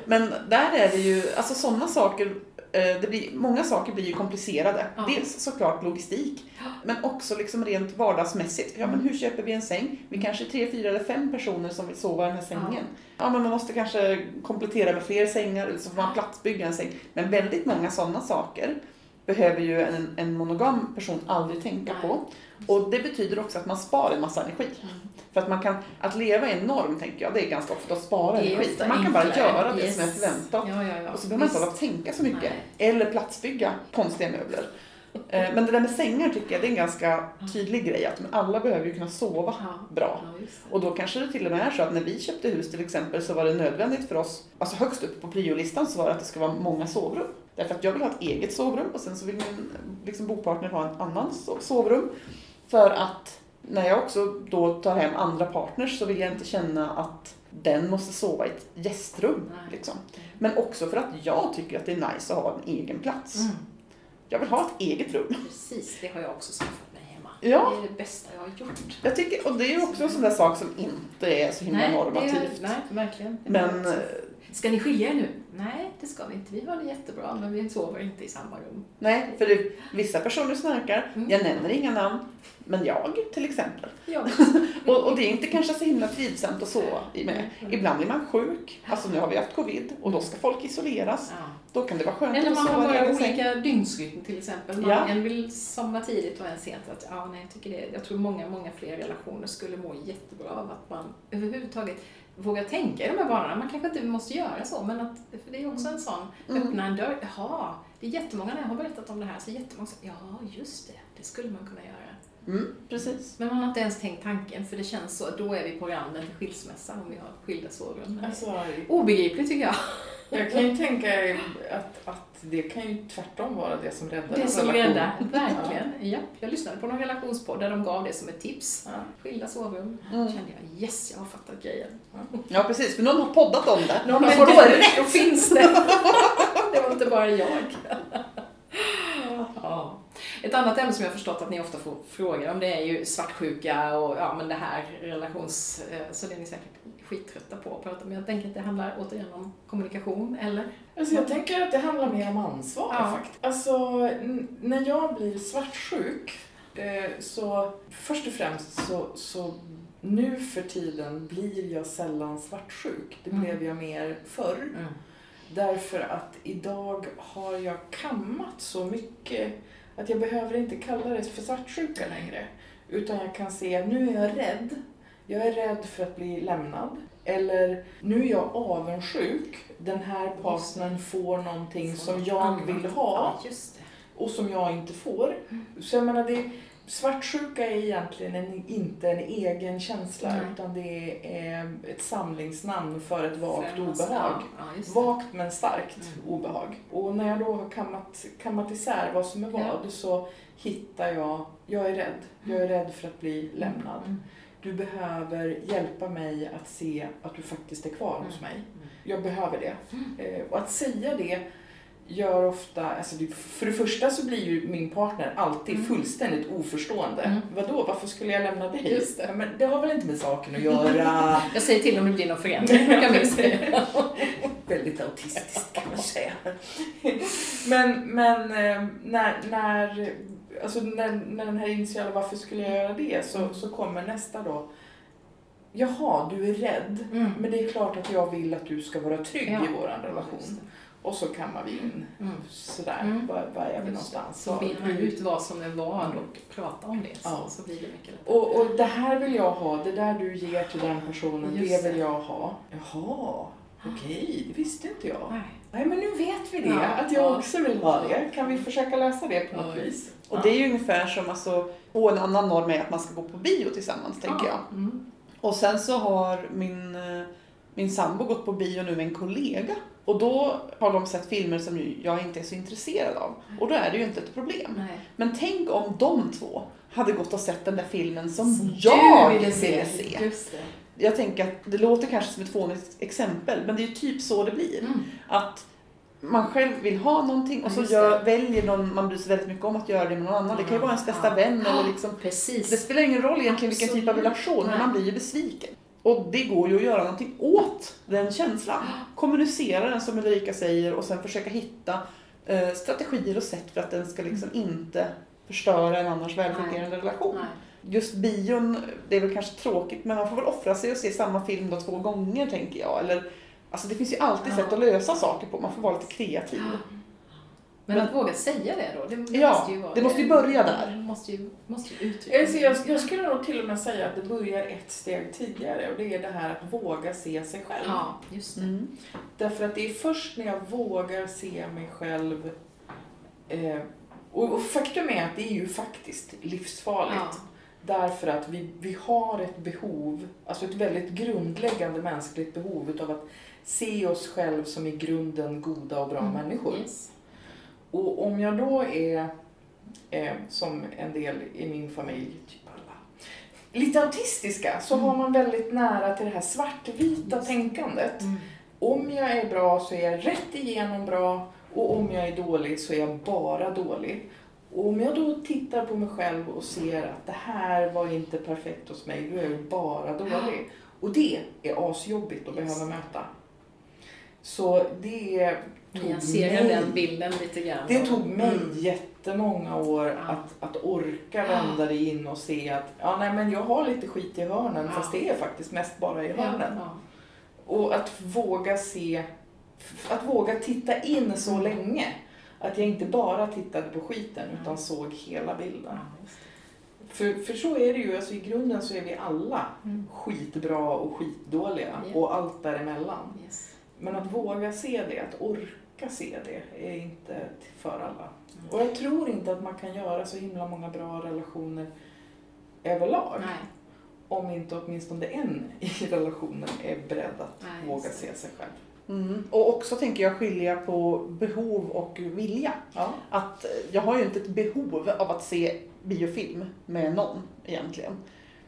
B: Men där är det ju, alltså sådana saker, eh, det blir, många saker blir ju komplicerade.
A: Ja.
B: Dels såklart logistik, men också liksom rent vardagsmässigt. Ja men hur köper vi en säng? Vi kanske är tre, fyra eller fem personer som vill sova i den här sängen. Ja men man måste kanske komplettera med fler sängar, eller så får man platsbygga en säng. Men väldigt många sådana saker behöver ju en, en monogam person aldrig tänka
A: Nej.
B: på. Och det betyder också att man spar en massa energi.
A: Mm.
B: För att man kan, att leva i en norm tänker jag, det är ganska ofta att spara energi. Man kan bara göra det
A: Yes.
B: som är förväntat.
A: Ja, ja, ja.
B: Och så behöver man inte hålla tänka så mycket.
A: Nej.
B: Eller platsbygga konstiga möbler. Eh, Men det där med sängar tycker jag det är en ganska tydlig grej. Att alla behöver ju kunna sova bra. Och då kanske det till och med är så att när vi köpte hus till exempel så var det nödvändigt för oss, alltså högst upp på priolistan så var det att det ska vara många sovrum. Därför att jag vill ha ett eget sovrum och sen så vill min liksom, bopartner ha en annan so- sovrum. För att när jag också då tar hem andra partners så vill jag inte känna att den måste sova i ett gästrum.
A: Nej.
B: Liksom. Men också för att jag tycker att det är nice att ha en egen plats.
A: Mm.
B: Jag vill ha ett eget rum.
A: Precis, det har jag också skaffat mig hemma.
B: Ja.
A: Det är det bästa jag har gjort.
B: Jag tycker, och det är också en sån där sak som inte är så himla
A: det är,
B: normativt.
A: nej, verkligen. Är
B: Men eh,
A: Ska ni skilja er nu? Nej, det ska vi inte. Vi har det jättebra, men vi sover inte i samma rum.
B: nej, för det, vissa personer snarkar.
A: Mm.
B: Jag nämner inga namn. Men jag till exempel.
A: Ja.
B: Och, och det är inte kanske så himla trivsamt sova i med.
A: Mm.
B: Ibland blir man sjuk. Alltså nu har vi haft covid och då ska folk isoleras.
A: ja.
B: Då kan det vara skönt
A: Eller
B: att
A: man har
B: sova i
A: bara
B: egen säng.
A: olika dygnsrytm till exempel. Man,
B: Ja.
A: En vill somna tidigt och en sent. Att, ja, nej, jag, tycker det, jag tror många, många fler relationer skulle må jättebra av att man överhuvudtaget vågar tänka i de här banorna. Man kanske inte måste göra så, men att, för det är också en sån,
B: Mm.
A: öppna en dörr. Jaha, det är jättemånga när jag har berättat om det här, så jättemånga säger ja, just det, det skulle man kunna göra.
B: Mm, precis.
A: Men man har inte ens tänkt tanken, för det känns så, då är vi på randen till skilsmässa om vi har skilda sovrum.
C: Alltså,
A: Obegripligt tycker jag.
C: jag kan ju tänka att, att det kan ju tvärtom vara det som räddar
A: Det som räddar, verkligen. Ja, jag lyssnade på någon relationspodd där de gav det som ett tips.
C: Ja.
A: Skilda sovrum.
B: Mm.
A: Kände jag, yes, jag har fattat grejen.
B: Ja, precis. För någon har poddat om det.
A: Någon har
B: det
A: rätt, då finns det. det var inte bara jag. Ja. Ett annat ämne som jag har förstått att ni ofta får frågor om det är ju svartsjuka och ja, men det här relations... eh, Så det är ni säkert skittrötta på att prata om. Jag tänker att det handlar återigen om kommunikation, eller?
C: Alltså jag tänker att det handlar mer om ansvar
A: Ja.
C: faktiskt. Alltså när jag blir svartsjuk eh, så först och främst så, så nu för tiden blir jag sällan svartsjuk. Det
A: Mm.
C: blev jag mer förr. Därför att idag har jag kammat så mycket att jag behöver inte kalla det för svartsjuka längre. Utan jag kan se att nu är jag rädd. Jag är rädd för att bli lämnad. Eller nu är jag avundsjuk. Den här partnern får någonting som jag vill ha och som jag inte får. Så jag menar, det, svartsjuka är egentligen en, inte en egen känsla
A: Nej.
C: utan det är ett samlingsnamn för ett vagt
A: Främst,
C: obehag.
A: Ja.
C: Vagt men starkt
A: Mm.
C: obehag. Och när jag då har kammat, kammat isär vad som är vad
A: Ja.
C: så hittar jag, jag är rädd. Jag är rädd för att bli lämnad.
A: Mm.
C: Du behöver hjälpa mig att se att du faktiskt är kvar hos
A: Mm.
C: mig.
A: Mm.
C: Jag behöver det. Eh, och att säga det gör ofta, alltså det, för det första så blir ju min partner alltid
A: Mm.
C: fullständigt oförstående.
A: Mm.
C: Vadå, varför skulle jag lämna dig?
A: Just det.
C: Men det har väl inte med saken att göra.
A: Jag säger till om det blir någon förändring, brukar vi säga.
C: Väldigt autistiskt kan man säga. men men eh, när, när, alltså när, när den här initiala varför skulle jag göra det så, så kommer nästa då. Jaha, du är rädd.
A: Mm.
C: Men det är klart att jag vill att du ska vara trygg
A: Ja.
C: i vår relation. Och så kammar vi in
A: Mm.
C: sådär,
A: Mm.
C: var, var är vi
A: Just
C: någonstans?
A: Så bena ut vad som är vad och prata om det, så,
C: Ja.
A: så blir det mycket lättare.
C: och, och det här vill jag ha, det där du ger till den personen,
A: Just
C: det vill jag ha. Jaha, okej, det visste inte jag.
A: Nej.
C: Nej men nu vet vi det,
A: Ja,
C: att jag
A: ja.
C: också vill ha det. Kan vi försöka lösa det på något
A: Ja,
C: vis?
B: Och det är ju ungefär som, alltså, och en annan norm är att man ska gå på bio tillsammans, tänker jag.
A: Mm.
B: Och sen så har min, eh, min sambo gått på bio nu med en kollega. Och då har de sett filmer som jag inte är så intresserad av. Och då är det ju inte ett problem.
A: Nej.
B: Men tänk om de två hade gått och sett den där filmen som,
A: Som
B: jag ville se.
A: Det.
B: Jag tänker att det låter kanske som ett fånigt exempel, men det är ju typ så det blir.
A: Mm.
B: Att man själv vill ha någonting och så gör, väljer någon man bryr sig väldigt mycket om att göra det med någon annan. Det kan ju vara ens bästa
A: Ja.
B: vän eller liksom
A: Precis.
B: det spelar ingen roll egentligen vilken typ av
A: Absolut.
B: relation, men man blir ju besviken. Och det går ju att göra någonting åt den känslan. Kommunicera den som Ulrika säger och sen försöka hitta eh, strategier och sätt för att den ska liksom inte förstöra en annars välfungerande relation.
A: Nej.
B: Just bion, det är väl kanske tråkigt men man får väl offra sig och se samma film då två gånger tänker jag. Eller, alltså det finns ju alltid
A: Ja.
B: sätt att lösa saker på, man får vara lite kreativ.
A: Men,
B: Men-
A: att våga säga det då, det, det
B: Ja,
A: måste ju vara
B: det måste ju börja där.
A: Det måste ju, måste ju uttrycka
C: jag, jag skulle nog till och med säga att det börjar ett steg tidigare och det är det här att våga se sig själv.
A: Ja, just det.
B: Mm.
C: Därför att det är först när jag vågar se mig själv eh, Och, och faktum är att det är ju faktiskt livsfarligt.
A: Ja.
C: Därför att vi, vi har ett behov, alltså ett väldigt grundläggande mänskligt behov utav att se oss själv som i grunden goda och bra
A: Mm.
C: människor.
A: Yes.
C: Och om jag då är, eh, som en del i min familj, typ alla, lite autistiska så
A: Mm.
C: har man väldigt nära till det här svartvita
A: Just.
C: tänkandet.
A: Mm.
C: Om jag är bra så är jag rätt igenom bra och om jag är dålig så är jag bara dålig. Och om jag då tittar på mig själv och ser att det här var inte perfekt hos mig, då är jag bara dålig. Och det är asjobbigt att
A: Just
C: behöva möta. Så det tog
A: Nyansera
C: mig
A: den bilden lite grann.
C: det tog mig
A: Mm.
C: jättemånga år
A: Ja.
C: att, att orka vända det in och se att ja, nej, men jag har lite skit i hörnen
A: Ja.
C: fast det är faktiskt mest bara i hörnen.
A: ja.
C: Och att våga se, att våga titta in så
A: Mm.
C: länge. Att jag inte bara tittade på skiten utan såg hela bilden. För, för så är det ju, alltså i grunden så är vi alla
A: Mm.
C: skitbra och skitdåliga
A: Ja.
C: och allt däremellan.
A: Yes.
C: Men att våga se det, att orka se det, är inte för alla. Och jag tror inte att man kan göra så himla många bra relationer överlag.
A: Nej.
C: Om inte åtminstone en i relationen är beredd att
A: Nej,
C: våga se sig själv.
B: Mm. Och också tänker jag skilja på behov och vilja.
C: Ja.
B: Att eh, jag har ju inte ett behov av att se biofilm med någon egentligen.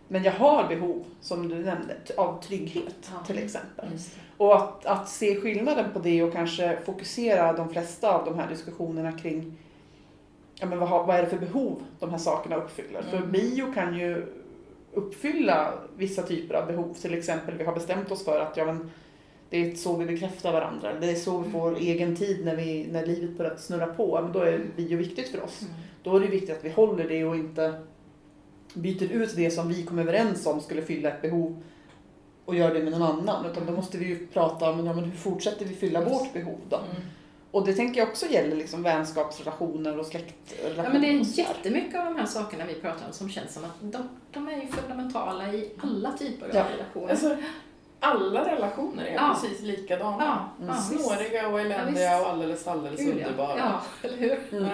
B: Men jag har behov, som du nämnde, av trygghet
A: Ja.
B: till exempel. Och att, att se skillnaden på det och kanske fokusera de flesta av de här diskussionerna kring ja, men vad, har, vad är det för behov de här sakerna uppfyller. För
A: Mm.
B: bio kan ju uppfylla vissa typer av behov. Till exempel vi har bestämt oss för att ja, men, det är så vi bekräftar varandra. Det är så vi får egen tid när, vi, när livet börjar snurra på. Men då är bio viktigt för oss.
A: Mm.
B: Då är det viktigt att vi håller det och inte byter ut det som vi kom överens om skulle fylla ett behov och gör det med någon annan. Utan då måste vi ju prata om ja, men hur fortsätter vi fylla vårt behov då?
C: Mm.
B: Och det tänker jag också gäller liksom vänskapsrelationer och släktrelationer.
A: Ja, men det är jättemycket av de här sakerna vi pratar om som känns som att de, de är ju fundamentala i alla typer av
B: Ja.
A: relationer.
C: Alltså, alla relationer är
A: Ja.
C: precis likadana.
A: ja, ja,
B: Mm.
C: Snåriga och
A: Ja,
C: eländiga
A: visst.
C: och alldeles, alldeles
A: Gud, ja.
C: underbara.
A: Ja, eller hur?
B: Mm.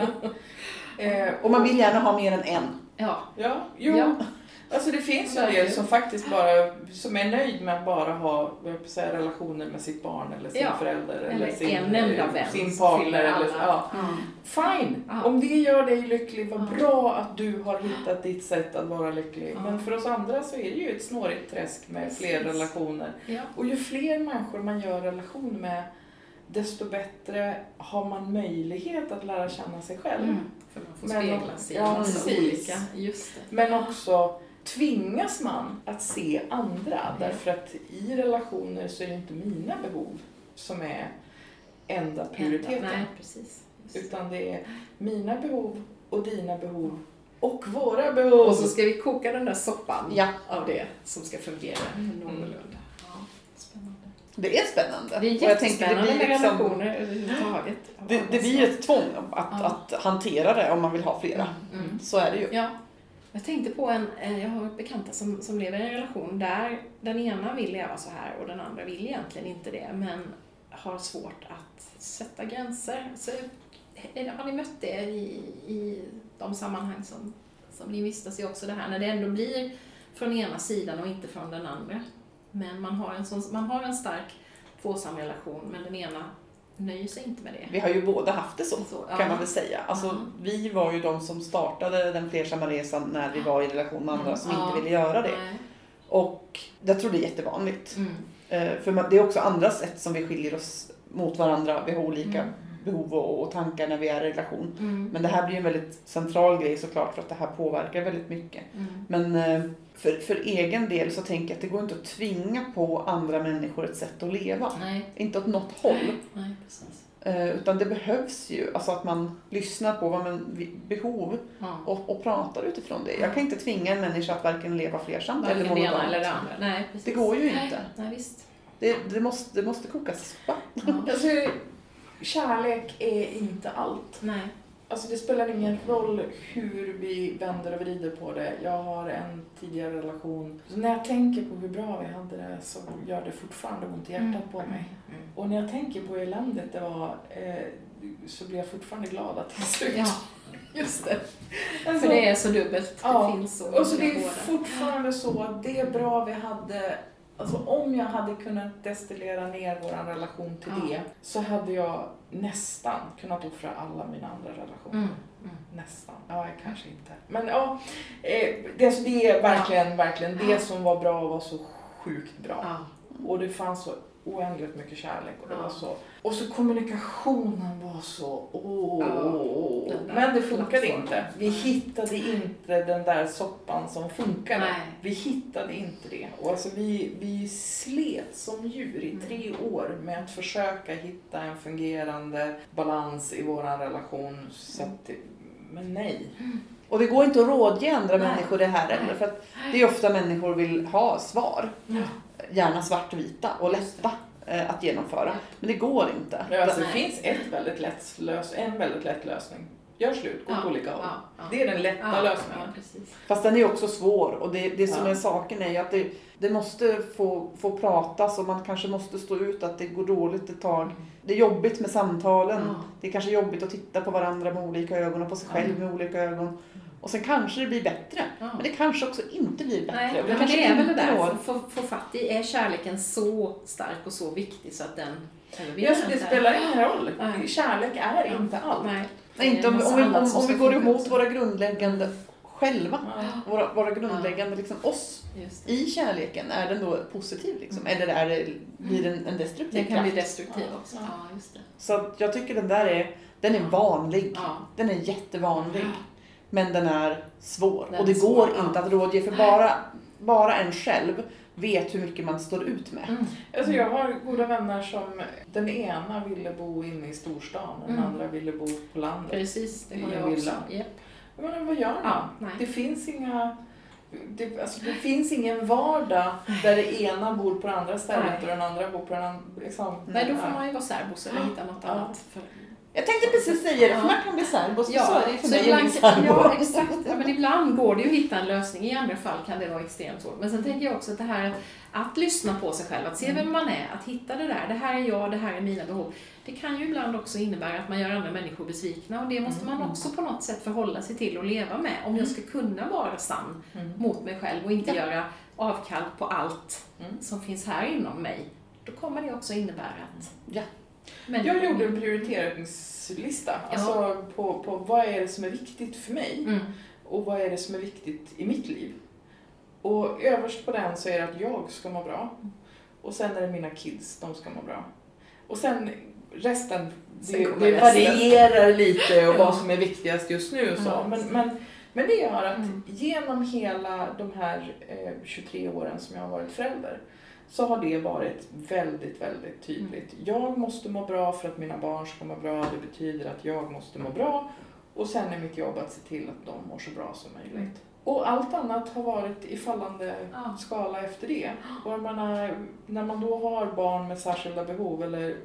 C: Eh,
B: Och man vill gärna ha mer än en.
A: Ja.
C: Ja, jo. Alltså det finns ju en del som faktiskt bara, som är nöjd med att bara ha, säga, relationer med sitt barn eller sin
A: Ja.
C: förälder eller,
A: Eller
C: sin,
A: vän
C: sin partner. Eller, ja.
A: Mm.
C: Fine!
A: Ja.
C: Om det gör dig lycklig, vad
A: Ja.
C: bra att du har hittat ditt sätt att vara lycklig. Men för oss andra så är det ju ett snårigt träsk med
A: Precis.
C: fler relationer.
A: Ja.
C: Och ju fler människor man gör relation med, desto bättre har man möjlighet att lära känna sig själv.
A: Mm. För man får
C: Men-
A: spegla sig i
C: ja, precis.
A: olika. Just det.
C: Men också tvingas man att se andra.
A: Ja.
C: Därför att i relationer så är det inte mina behov som är enda prioriteten.
A: Nej, precis. Just.
C: Utan det är mina behov och dina behov och våra behov.
A: Och så ska vi koka den där soppan
B: Ja,
A: av det som ska fungera någorlunda. Ja, spännande.
B: det är spännande.
A: Det är
B: Och jag tänker,
A: jättespännande
B: det blir liksom-
A: relationer överhuvudtaget.
B: Det, det blir ett tvång att,
A: Ja.
B: att hantera det om man vill ha flera.
A: Mm. Mm.
B: Så är det ju.
A: Ja. Jag tänkte på en, eh, jag har bekanta som, som lever i en relation där den ena vill leva så här och den andra vill egentligen inte det men har svårt att sätta gränser. Så, eh, har ni mött det i, i de sammanhang som, som ni vistas i också, det här när det ändå blir från ena sidan och inte från den andra. Men man har en, sån, man har en stark tvåsam relation men den ena nöjer sig inte med det.
B: Vi har ju båda haft det så,
A: Så,
B: kan
A: ja.
B: man väl säga. Alltså,
A: Ja.
B: Vi var ju de som startade den flersamma resan när vi var i relation med andra
A: Mm,
B: som
A: ja.
B: inte ville göra det.
A: Nej.
B: Och jag tror det är jättevanligt.
A: Mm.
B: Eh, För det är också andra sätt som vi skiljer oss mot varandra. Vi har olika
A: Mm.
B: Behov och, och tankar när vi är i relation.
A: Mm.
B: Men det här blir en väldigt central grej såklart för att det här påverkar väldigt mycket.
A: Mm.
B: Men eh, för, för egen del så tänker jag att det går inte att tvinga på andra människor ett sätt att leva.
A: Nej,
B: Inte åt något håll.
A: nej precis.
B: Eh, Utan det behövs ju alltså att man lyssnar på vad man behov
A: Ja.
B: och, och pratar utifrån det. Jag kan inte tvinga en människa att varken leva flersamt
A: Varken det eller det andra. Nej, precis.
B: Det går ju inte.
A: Nej, visst.
B: Det, det, måste, det måste kokas soppa.
A: Ja.
C: Alltså, kärlek är inte allt.
A: Nej.
C: Alltså det spelar ingen roll hur vi vänder och vrider på det. Jag har en tidigare relation. Så när jag tänker på hur bra vi hade det så gör det fortfarande ont i hjärtat på mig.
A: Mm.
C: Och när jag tänker på eländet det var, eh, så blir jag fortfarande glad att det är slut.
A: Ja, just det.
C: Alltså,
A: För det är så dubbelt.
C: Ja,
A: Det finns så
C: och så det är fortfarande så att det bra vi hade Alltså om jag hade kunnat destillera ner vår relation till
A: Ja.
C: det så hade jag nästan kunnat offra alla mina andra relationer.
A: Mm, mm.
C: Nästan. Ja, kanske inte. Men ja, eh, det, alltså, det är verkligen, verkligen det som var bra var så sjukt bra.
A: Ja.
C: Och det fanns så oändligt mycket kärlek. Och, det
A: Ja.
C: var så. Och så kommunikationen var så... Åh,
A: Ja,
C: åh, åh. Men det funkade inte. Vi hittade inte den där soppan som funkade.
A: Nej.
C: Vi hittade inte det. Och alltså vi, vi slet som djur i tre år med att försöka hitta en fungerande balans i vår relation. Så att, det- men nej.
B: Och det går inte att rådge andra
A: Nej.
B: människor det här heller. För att det är ofta människor vill ha svar.
A: Ja.
B: Gärna svartvita och lätta att genomföra. Men det går inte.
C: Men alltså, det finns ett väldigt lätt lös, en väldigt lätt lösning. Gör slut, gå
A: Ja,
C: på olika håll.
A: ja, ja.
C: Det är den lätta
A: Ja,
C: lösningen.
A: ja.
B: Fast den är också svår och det, det som
C: Ja.
B: är saken är ju att det, det måste få, få pratas och man kanske måste stå ut att det går dåligt ett tag. Det är jobbigt med samtalen.
A: Ja.
B: Det är kanske jobbigt att titta på varandra med olika ögon och på sig själv med olika ögon. Och sen kanske det blir bättre.
A: Ja.
B: Men det kanske också inte blir bättre.
A: Nej, men det är väl det där, för få få fatt i, är kärleken så stark och så viktig så att den övervinner
C: Ja, så det spelar ingen roll.
A: Nej.
C: Kärlek är
A: Ja.
C: inte allt.
A: Nej.
B: Nej, inte om, om, vi, om, om vi går emot
A: också.
B: våra grundläggande själva.
C: Ja.
B: Våra, våra grundläggande liksom oss i kärleken. Är den då positiv liksom? Eller är det, blir den en destruktiv
A: Den kan bli
B: kraft?
A: destruktiv
C: Ja.
A: också.
C: Ja.
A: Ja, just det.
B: Så att jag tycker den där är, den är vanlig.
A: Ja.
B: Den är jättevanlig. Men den är svår.
A: Den
B: och det
A: svår,
B: går
A: ja.
B: inte att rådge för bara, bara en själv vet hur mycket man står ut med.
A: Mm.
C: Alltså jag har goda vänner som den ena ville bo inne i storstan och den
A: Mm.
C: andra ville bo på landet.
A: Precis, det har jag också. Japp.
C: Men vad gör man?
A: Ja, nej.
C: Det finns inga det, alltså, det finns ingen vardag där det ena bor på det andra stället
A: Nej.
C: och den andra bor på den andra. Liksom.
A: Nej, då får man ju vara särbos eller hitta något
C: Ja.
A: annat. För...
B: Jag tänkte precis säga det, för
A: Ja.
B: man kan bli särbos.
A: Ja,
B: så är det för mig
A: ibland, ja, exakt. Ja, men ibland går det ju att hitta en lösning. I andra fall kan det vara extremt svårt. Men sen tänker jag också att det här att lyssna på sig själv, att se vem man är, att hitta det där. Det här är jag, det här är mina behov. Det kan ju ibland också innebära att man gör andra människor besvikna och det måste man också på något sätt förhålla sig till och leva med. Om jag ska kunna vara sann
C: Mm.
A: mot mig själv och inte
B: Ja.
A: göra avkall på allt
C: Mm.
A: som finns här inom mig. Då kommer det också innebära att
B: Ja.
A: Men,
C: Jag gjorde en prioriteringslista. Alltså på, på vad är det som är viktigt för mig
A: Mm.
C: och vad är det som är viktigt i mitt liv. Och överst på den så är det att jag ska må bra. Och sen är det mina kids, de ska må bra. Och sen resten,
A: Sen
C: det, det varierar lite och
A: Ja.
C: vad som är viktigast just nu. Och så.
A: Ja,
C: men, men, men det gör att
A: Mm.
C: genom hela de här eh, 23 åren som jag har varit förälder så har det varit väldigt, väldigt tydligt.
A: Mm.
C: Jag måste må bra för att mina barn ska må bra. Det betyder att jag måste må bra. Och sen är mitt jobb att se till att de mår så bra som möjligt.
A: Mm.
C: Och allt annat har varit i fallande skala efter det. Och jag menar, när man då har barn med särskilda behov eller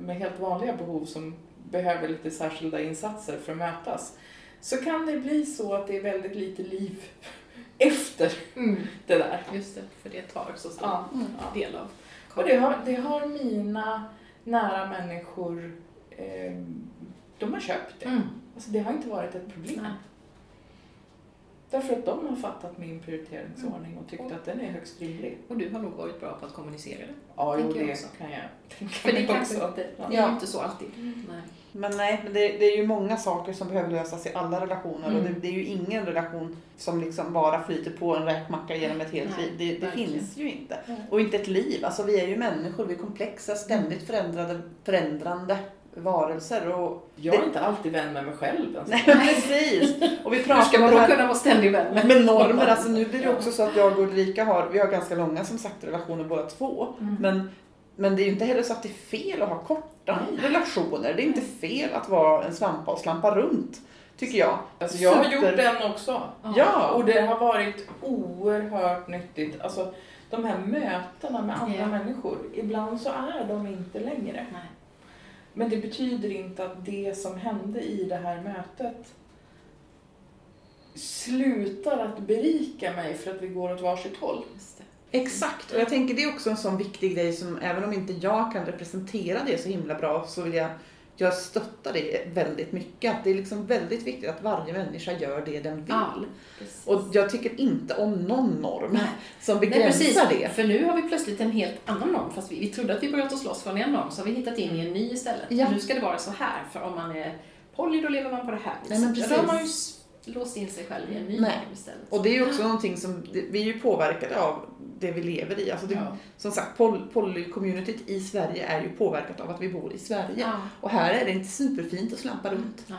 C: med helt vanliga behov som behöver lite särskilda insatser för att mötas så kan det bli så att det är väldigt lite liv efter
A: Mm.
C: det där.
A: Just det, för det tar så stor
C: Ja.
B: Mm.
A: Del av
C: Och det har, det har mina nära människor, eh, de har köpt det.
A: Mm.
C: Alltså det har inte varit ett problem.
A: Nej.
C: Därför att de har fattat min prioriteringsordning och tyckt att den är högst rimlig.
A: Och du har nog varit bra på att kommunicera det.
C: Ja, jo,
A: jag
C: det
A: också.
C: kan jag tänka
A: För det
C: mig
A: kanske inte,
C: Ja.
A: det är inte så alltid. Nej.
B: Men nej, men det, det är ju många saker som behöver lösas i alla relationer och det,
A: Mm.
B: det är ju ingen relation som liksom bara flyter på en räkmacka genom ett helt
A: Nej,
B: liv. Det, det finns ju inte.
C: Nej.
B: Och inte ett liv. Alltså vi är ju människor, vi är komplexa, ständigt förändrade, förändrande varelser. Och
C: Jag är
B: det,
C: inte alltid vän med mig själv. Alltså.
B: nej, men precis. Och vi
A: Hur
B: pratar
A: ska
B: om
A: man då
B: här
A: kunna vara ständig vän med?
B: med normer. Alltså nu blir det också så att jag och Ulrika har, vi har ganska långa som sagt relationer båda två.
A: Mm.
B: Men, men det är ju inte heller så att det är fel att ha korta relationer. Det är inte fel att vara en svampa och slampa runt, tycker jag.
C: Alltså, jag har gjort den också.
B: Ja!
C: Och det har varit oerhört nyttigt. Alltså, de här mötena med andra
A: Ja.
C: människor, ibland så är de inte längre.
A: Nej.
C: Men det betyder inte att det som hände i det här mötet slutar att berika mig för att vi går åt varsitt håll.
A: Just det.
B: Exakt, och jag tänker det är också en sån viktig grej som även om inte jag kan representera det så himla bra så vill jag jag stöttar det väldigt mycket. Att det är liksom väldigt viktigt att varje människa gör det den vill.
A: Ja.
B: Och jag tycker inte om någon norm som
A: Nej, precis.
B: begränsar det.
A: För nu har vi plötsligt en helt annan norm. Fast vi, vi trodde att vi bröt oss loss från en norm, så har vi hittat in i en ny istället.
B: Ja.
A: Nu ska det vara så här, för om man är poly då lever man på det här
B: Nej, men
A: viset. Ja, Låst in sig själv i en ny
B: Nej.
A: istället.
B: Och det är ju också någonting som, vi är ju påverkade av det vi lever i. Alltså det,
C: Ja.
B: Som sagt, poly- poly-communityt i Sverige är ju påverkat av att vi bor i Sverige.
A: Ja.
B: Och här är det inte superfint att slampa runt.
A: Nej.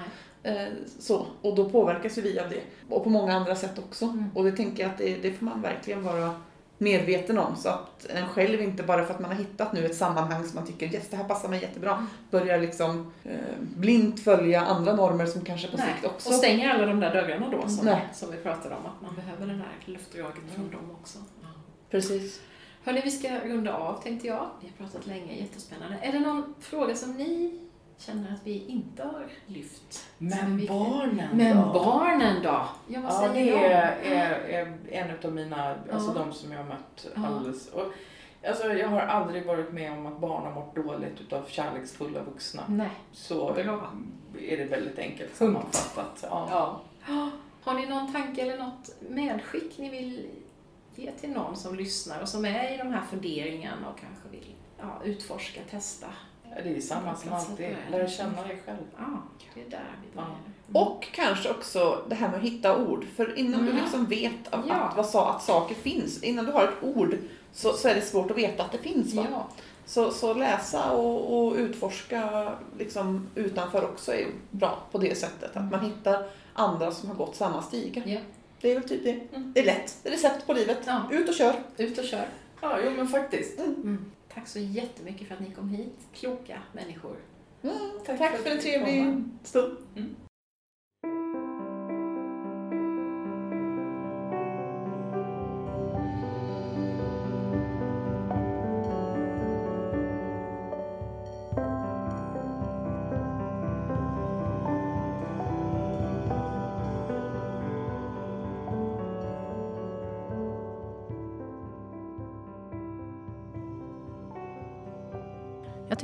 B: Eh, så, och då påverkas ju vi av det. Och på många andra sätt också.
A: Mm.
B: Och det tänker jag att det, det får man verkligen vara medveten om. Så att en själv inte bara för att man har hittat nu ett sammanhang som man tycker yes, det här passar mig jättebra. Börjar liksom eh, blint följa andra normer som kanske på
A: Nej.
B: sikt också.
A: Och stänger alla de där dörrarna då som,
B: Nej.
A: som vi pratade om, att man behöver den där luftdraget från dem också.
B: Precis.
A: Hörni, vi ska runda av tänkte jag. Vi har pratat länge, jättespännande. Är det någon fråga som ni känner att vi inte har lyft?
C: Men barnen
A: Men
C: då?
A: barnen då? Ja, vad
C: Ja,
A: säger
C: det
A: de?
C: är, är, är en av mina, alltså
A: Ja.
C: de som jag har mött
A: Ja.
C: alldeles. Och, alltså, jag har aldrig varit med om att barn har mått dåligt utav kärleksfulla vuxna.
A: Nej.
C: Så
A: Bra.
C: är det väldigt enkelt sammanfattat. Ja.
A: Ja. Har ni någon tanke eller något medskick ni vill ge till någon som lyssnar och som är i de här funderingarna och kanske vill ja, utforska, testa?
C: Det är samma som alltid, lära känna dig själv.
A: Ja, det är där vi börjar.
B: Och kanske också det här med att hitta ord. För innan
A: Mm.
B: du liksom vet att,
A: Ja.
B: att, vad att saker finns, innan du har ett ord så, så är det svårt att veta att det finns. Va?
A: Ja,
B: Så, så läsa och, och utforska liksom utanför också är bra på det sättet. Att man hittar andra som har gått samma stigar.
A: ja.
B: Det är väl typ det.
A: Mm.
B: Det är lätt. Det är recept på livet.
A: Ja.
B: Ut och kör.
A: Ut och kör.
C: Ja, jo men faktiskt.
A: Mm. Tack så jättemycket för att ni kom hit, kloka människor.
B: Mm.
C: Tack
B: Tack,
C: för
B: för en trevlig stund.
A: Jag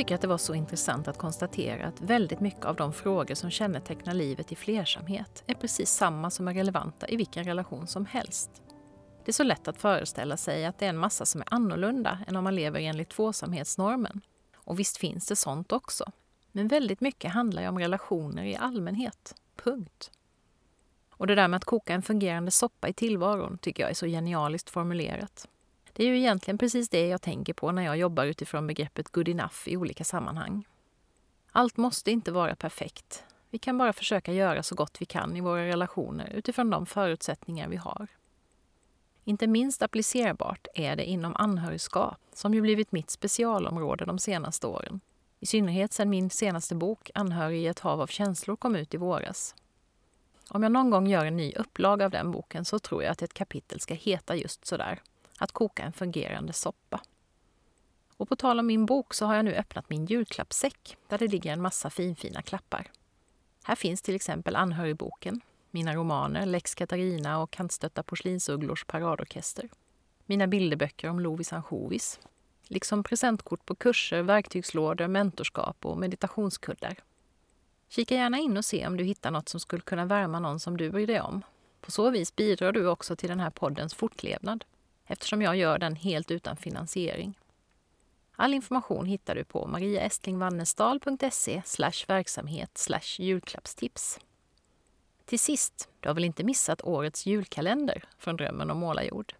A: tycker att det var så intressant att konstatera att väldigt mycket av de frågor som kännetecknar livet i flersamhet är precis samma som är relevanta i vilken relation som helst. Det är så lätt att föreställa sig att det är en massa som är annorlunda än om man lever enligt tvåsamhetsnormen. Och visst finns det sånt också. Men väldigt mycket handlar ju om relationer i allmänhet. Punkt. Och det där med att koka en fungerande soppa i tillvaron tycker jag är så genialiskt formulerat. Det är ju egentligen precis det jag tänker på när jag jobbar utifrån begreppet good enough i olika sammanhang. Allt måste inte vara perfekt. Vi kan bara försöka göra så gott vi kan i våra relationer utifrån de förutsättningar vi har. Inte minst applicerbart är det inom anhörigskap, som ju blivit mitt specialområde de senaste åren. I synnerhet sedan min senaste bok Anhörig i ett hav av känslor kom ut i våras. Om jag någon gång gör en ny upplaga av den boken så tror jag att ett kapitel ska heta just sådär att koka en fungerande soppa. Och på tal om min bok så har jag nu öppnat min julklappssäck där det ligger en massa finfina klappar. Här finns till exempel anhörigboken, mina romaner Lex Katarina och Kantstötta porslinsugglors paradorkester, mina bilderböcker om Lovis ansjovis, liksom presentkort på kurser, verktygslådor, mentorskap och meditationskuddar. Kika gärna in och se om du hittar något som skulle kunna värma någon som du bryr dig om. På så vis bidrar du också till den här poddens fortlevnad eftersom jag gör den helt utan finansiering. All information hittar du på mariaestlingvannesdal.se verksamhet julklappstips. Till sist, du har väl inte missat årets julkalender från Drömmen om målarjord?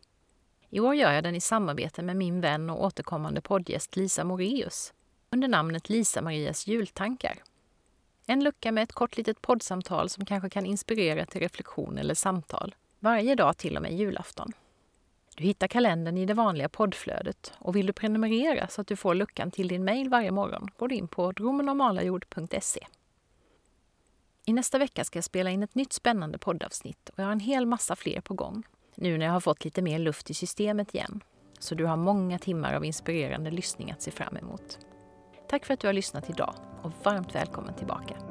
A: I år gör jag den i samarbete med min vän och återkommande poddgäst Lisa Moreus under namnet Lisa-Marias jultankar. En lucka med ett kort litet poddsamtal som kanske kan inspirera till reflektion eller samtal. Varje dag till och med julafton. Du hittar kalendern i det vanliga poddflödet och vill du prenumerera så att du får luckan till din mail varje morgon går du in på dromenormalajord.se. I nästa vecka ska jag spela in ett nytt spännande poddavsnitt och jag har en hel massa fler på gång. Nu när jag har fått lite mer luft i systemet igen. Så du har många timmar av inspirerande lyssning att se fram emot. Tack för att du har lyssnat idag och varmt välkommen tillbaka.